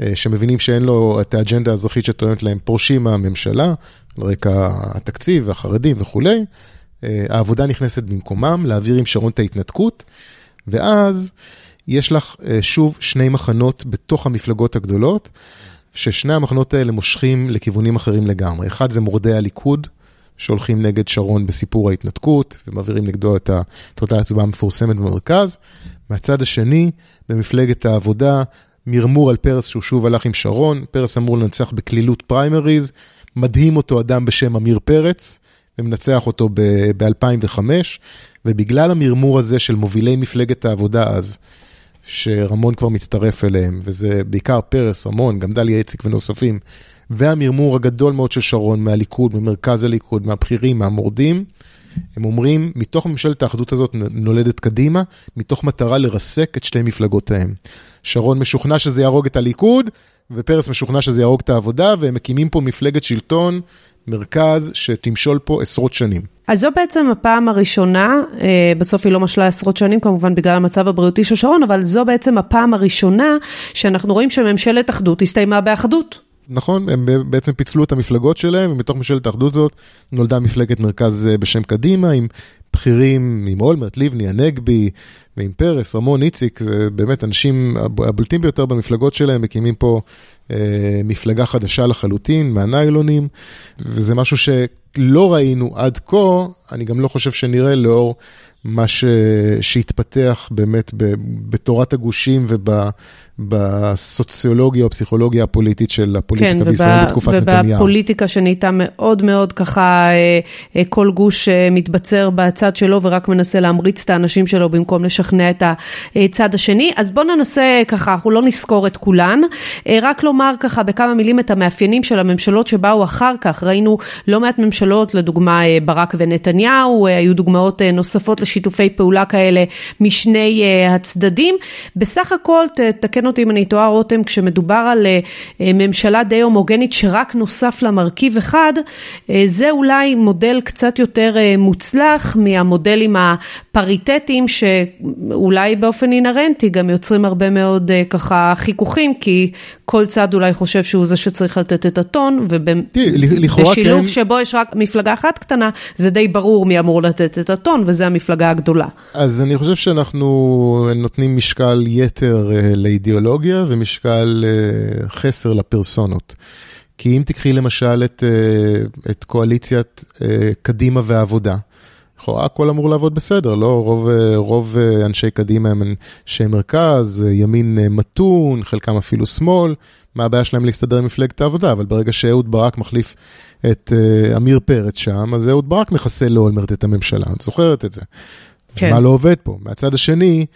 אה, שמבינים שאין לו את האג'נדה האזרחית שטוענת להם, פורשים מהממשלה, על רקע התקציב והחרדים וכולי. אה, העבודה נכנסת במקומם, להעביר עם שרון את ההתנתקות, ואז... יש לך אה, שוב שני מחנות בתוך המפלגות הגדולות, ששני המחנות האלה מושכים לכיוונים אחרים לגמרי. אחד זה מורדי הליכוד, שהולכים נגד שרון בסיפור ההתנתקות, ומעבירים נגדו את אותה הצבעה המפורסמת במרכז. מהצד השני, במפלגת העבודה, מרמור על פרס שהוא שוב הלך עם שרון, פרס אמור לנצח בקלילות פריימריז, מדהים אותו אדם בשם עמיר פרץ, ומנצח אותו ב-2005, ובגלל המרמור הזה של מובילי מפלגת העבודה אז, שרמון כבר מצטרף אליהם, וזה בעיקר פרס, רמון, גם דליה איציק ונוספים, והמרמור הגדול מאוד של שרון מהליכוד, ממרכז הליכוד, מהבכירים, מהמורדים, הם אומרים, מתוך ממשלת האחדות הזאת נולדת קדימה, מתוך מטרה לרסק את שתי מפלגותיהם. שרון משוכנע שזה יהרוג את הליכוד, ופרס משוכנע שזה יהרוג את העבודה, והם מקימים פה מפלגת שלטון, מרכז, שתמשול פה עשרות שנים. אז זו בעצם הפעם הראשונה, אה, בסוף היא לא משלה עשרות שנים כמובן בגלל המצב הבריאותי של שרון, אבל זו בעצם הפעם הראשונה שאנחנו רואים שממשלת אחדות הסתיימה באחדות. נכון, הם בעצם פיצלו את המפלגות שלהם, ומתוך ממשלת האחדות הזאת נולדה מפלגת מרכז אה, בשם קדימה, עם בכירים, עם אולמרט, לבני, הנגבי, ועם פרס, רמון, איציק, זה באמת אנשים הבולטים ביותר במפלגות שלהם, מקימים פה אה, מפלגה חדשה לחלוטין, מהניילונים, וזה משהו שלא ראינו עד כה, אני גם לא חושב שנראה לאור מה ש... שהתפתח באמת ב... בתורת הגושים ובסוציולוגיה או פסיכולוגיה הפוליטית של הפוליטיקה כן, בישראל ובא... בתקופת נתניהו. ובפוליטיקה שנהייתה מאוד מאוד ככה, כל גוש מתבצר בצד שלו ורק מנסה להמריץ את האנשים שלו במקום לשכנע את הצד השני. אז בואו ננסה ככה, אנחנו לא נזכור את כולן, רק לומר ככה בכמה מילים את המאפיינים של הממשלות שבאו אחר כך. ראינו לא מעט ממשלות, לדוגמה ברק ונתניהו, היו דוגמאות נוספות לשיתופי פעולה כאלה משני הצדדים. בסך הכל, תקן אותי אם אני טועה רותם, כשמדובר על uh, ממשלה די הומוגנית שרק נוסף לה מרכיב אחד, uh, זה אולי מודל קצת יותר מוצלח מהמודלים הפריטטיים שאולי באופן אינהרנטי גם יוצרים הרבה מאוד ככה חיכוכים, כי כל צד אולי חושב שהוא זה שצריך לתת את הטון, ובשילוב כן... שבו יש רק מפלגה אחת קטנה, זה די ברור מי אמור לתת את הטון, וזה המפלגה הגדולה. אז אני חושב שאנחנו נותנים משקל יתר uh, לאידיאולוגיה ומשקל uh, חסר לפרסונות. כי אם תקחי למשל את, uh, את קואליציית קדימה והעבודה, לכאורה הכל אמור לעבוד בסדר, לא? רוב, רוב אנשי קדימה הם אנשי מרכז, ימין מתון, חלקם אפילו שמאל, מה הבעיה שלהם להסתדר עם מפלגת העבודה, אבל ברגע שאהוד ברק מחליף את עמיר פרץ שם, אז אהוד ברק מחסל לאולמרט את הממשלה, את זוכרת את זה. כן. אז מה לא עובד פה? מהצד השני,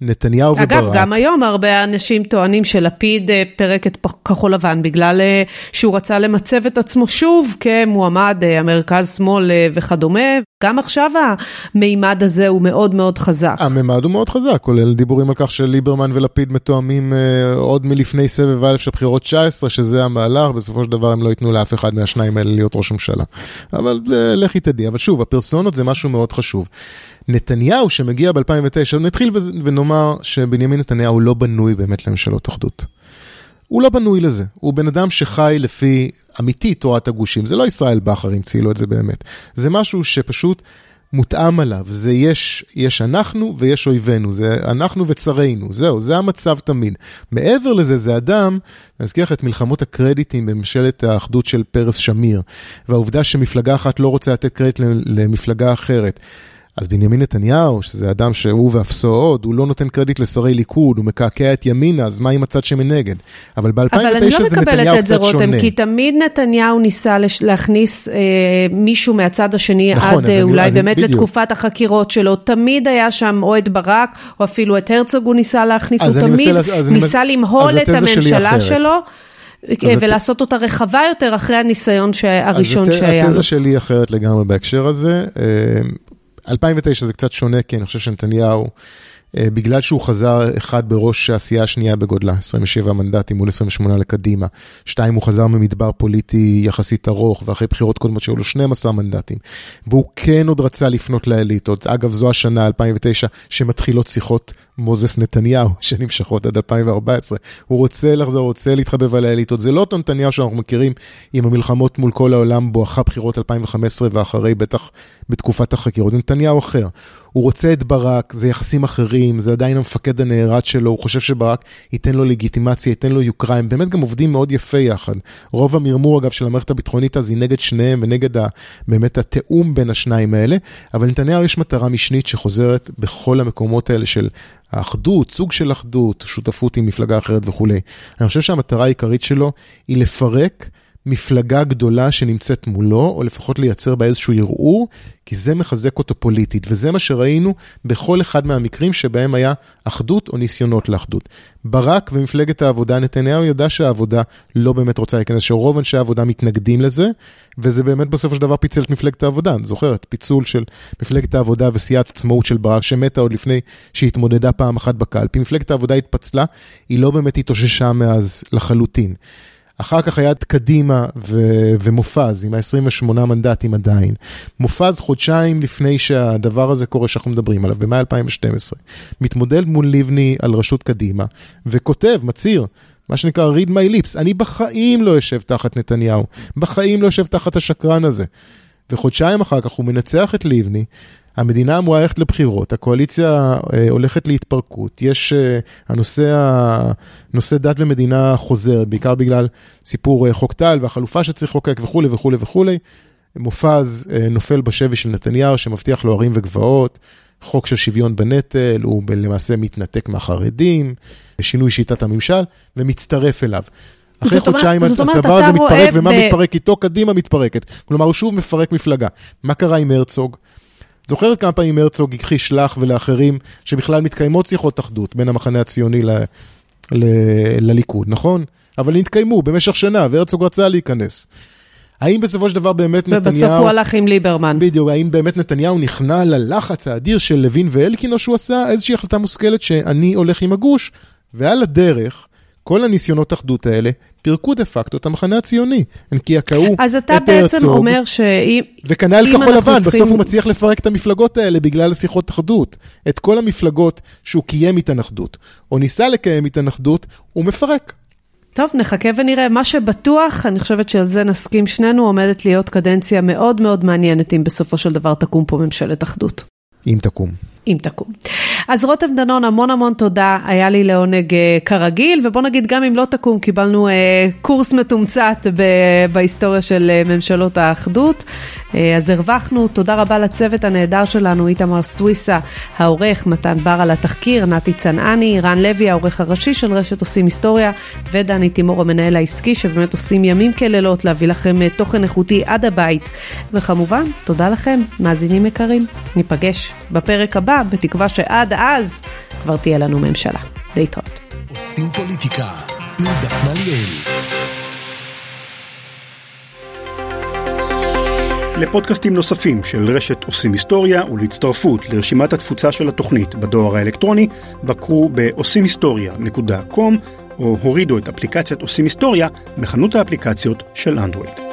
נתניהו אגב, וברק. אגב, גם היום הרבה אנשים טוענים שלפיד אה, פירק את כחול לבן בגלל אה, שהוא רצה למצב את עצמו שוב כמועמד המרכז-שמאל וכדומה. גם עכשיו המימד הזה הוא מאוד מאוד חזק. המימד הוא מאוד חזק, כולל דיבורים על כך שליברמן ולפיד מתואמים עוד מלפני סבב א' של בחירות 19, שזה המהלך, בסופו של דבר הם לא ייתנו לאף אחד מהשניים האלה להיות ראש ממשלה. אבל לכי תדעי, אבל שוב, הפרסונות זה משהו מאוד חשוב. נתניהו שמגיע ב-2009, נתחיל ונאמר שבנימין נתניהו לא בנוי באמת לממשלות אחדות. הוא לא בנוי לזה, הוא בן אדם שחי לפי אמיתי תורת הגושים, זה לא ישראל בכר המציא לו את זה באמת, זה משהו שפשוט מותאם עליו, זה יש, יש אנחנו ויש אויבינו, זה אנחנו וצרינו, זהו, זה המצב תמיד. מעבר לזה, זה אדם, אני אזכיר לך את מלחמות הקרדיטים בממשלת האחדות של פרס שמיר, והעובדה שמפלגה אחת לא רוצה לתת קרדיט למפלגה אחרת. אז בנימין נתניהו, שזה אדם שהוא ואפסו עוד, הוא לא נותן קרדיט לשרי ליכוד, הוא מקעקע את ימינה, אז מה עם הצד שמנגד? אבל ב-2009 זה נתניהו קצת שונה. אבל אני לא מקבלת את זה, רותם, כי תמיד נתניהו ניסה להכניס אה, מישהו מהצד השני נכון, עד אה, אולי אני, באמת בדיוק. לתקופת החקירות שלו. תמיד היה שם או את ברק, או אפילו את הרצוג הוא ניסה להכניס, הוא תמיד ניסה, ניסה למהול את הממשלה שלו. ולעשות אותה רחבה יותר אחרי הניסיון הראשון שהיה. אז התזה שלי אחרת לגמרי בהקשר הזה. אה, 2009 זה קצת שונה, כי אני חושב שנתניהו, בגלל שהוא חזר אחד בראש העשייה השנייה בגודלה, 27 מנדטים מול 28 לקדימה. שתיים, הוא חזר ממדבר פוליטי יחסית ארוך, ואחרי בחירות קודמות שהיו לו 12 מנדטים. והוא כן עוד רצה לפנות לאליטות. אגב, זו השנה, 2009, שמתחילות שיחות מוזס נתניהו, שנמשכות עד 2014. הוא רוצה לחזור, רוצה להתחבב על האליטות. זה לא אותו נתניהו שאנחנו מכירים עם המלחמות מול כל העולם בואכה בחירות 2015 ואחרי, בטח בתקופת החקירות. זה נתניהו אחר. הוא רוצה את ברק, זה יחסים אחרים, זה עדיין המפקד הנערץ שלו, הוא חושב שברק ייתן לו לגיטימציה, ייתן לו יוקרה, הם באמת גם עובדים מאוד יפה יחד. רוב המרמור אגב של המערכת הביטחונית אז היא נגד שניהם ונגד ה, באמת התיאום בין השניים האלה, אבל נתניהו יש מטרה משנית שחוזרת בכל המקומות האלה של האחדות, סוג של אחדות, שותפות עם מפלגה אחרת וכולי. אני חושב שהמטרה העיקרית שלו היא לפרק מפלגה גדולה שנמצאת מולו, או לפחות לייצר בה איזשהו ערעור, כי זה מחזק אותו פוליטית, וזה מה שראינו בכל אחד מהמקרים שבהם היה אחדות או ניסיונות לאחדות. ברק ומפלגת העבודה, נתניהו ידע שהעבודה לא באמת רוצה להיכנס, שרוב אנשי העבודה מתנגדים לזה, וזה באמת בסופו של דבר פיצל את מפלגת העבודה. את זוכרת? פיצול של מפלגת העבודה וסיעת עצמאות של ברק, שמתה עוד לפני שהתמודדה פעם אחת בקלפי. מפלגת העבודה התפצלה, היא לא באמת התאוששה מאז לחלוטין. אחר כך היה את קדימה ו- ומופז עם ה-28 מנדטים עדיין. מופז חודשיים לפני שהדבר הזה קורה שאנחנו מדברים עליו, במאי 2012, מתמודד מול לבני על ראשות קדימה, וכותב, מצהיר, מה שנקרא read my lips, אני בחיים לא יושב תחת נתניהו, בחיים לא יושב תחת השקרן הזה. וחודשיים אחר כך הוא מנצח את לבני, המדינה אמורה ללכת לבחירות, הקואליציה אה, הולכת להתפרקות, יש, אה, הנושא, הנושא דת ומדינה חוזר, בעיקר בגלל סיפור אה, חוק טל והחלופה שצריך לחוקק וכולי וכולי וכולי. מופז אה, נופל בשבי של נתניהו שמבטיח לו ערים וגבעות, חוק של שוויון בנטל, הוא למעשה מתנתק מהחרדים, שינוי שיטת הממשל, ומצטרף אליו. אחרי חודשיים הדבר הזה מתפרק, ומה ב... מתפרק איתו? קדימה מתפרקת. כלומר, הוא שוב מפרק מפלגה. מה קרה עם הרצוג? זוכרת כמה פעמים הרצוג הכחיש לך ולאחרים שבכלל מתקיימות שיחות אחדות בין המחנה הציוני ל... ל... לליכוד, נכון? אבל התקיימו במשך שנה, והרצוג רצה להיכנס. האם בסופו של דבר באמת ובסוף נתניהו... ובסוף הוא הלך עם ליברמן. בדיוק, האם באמת נתניהו נכנע ללחץ האדיר של לוין ואלקין, או שהוא עשה איזושהי החלטה מושכלת שאני הולך עם הגוש, ועל הדרך, כל הניסיונות אחדות האלה פירקו דה פקטו את המחנה הציוני. הם קעקעו את הרצוג. אז אתה בעצם אומר שאם... וכנ"ל כחול לבן, צריכים... בסוף הוא מצליח לפרק את המפלגות האלה בגלל שיחות אחדות. את כל המפלגות שהוא קיים איתן אחדות, או ניסה לקיים איתן אחדות, הוא מפרק. טוב, נחכה ונראה. מה שבטוח, אני חושבת שעל זה נסכים שנינו, עומדת להיות קדנציה מאוד מאוד מעניינת אם בסופו של דבר תקום פה ממשלת אחדות. אם תקום. אם תקום. אז רותם דנון, המון המון תודה, היה לי לעונג אה, כרגיל, ובוא נגיד, גם אם לא תקום, קיבלנו אה, קורס מתומצת ב- בהיסטוריה של אה, ממשלות האחדות. אה, אז הרווחנו, תודה רבה לצוות הנהדר שלנו, איתמר סוויסה, העורך, מתן בר על התחקיר, נתי צנעני, רן לוי, העורך הראשי של רשת עושים היסטוריה, ודני תימור, המנהל העסקי, שבאמת עושים ימים כלילות להביא לכם אה, תוכן איכותי עד הבית. וכמובן, תודה לכם, מאזינים יקרים. ניפגש בפרק הבא, בתקווה שעד אז כבר תהיה לנו ממשלה. להתראות. עושים פוליטיקה עם דפנה ליאל. לפודקאסטים נוספים של רשת עושים היסטוריה ולהצטרפות לרשימת התפוצה של התוכנית בדואר האלקטרוני, בקרו ב-עושים-היסטוריה.com או הורידו את אפליקציית עושים היסטוריה בחנות האפליקציות של אנדרואיד.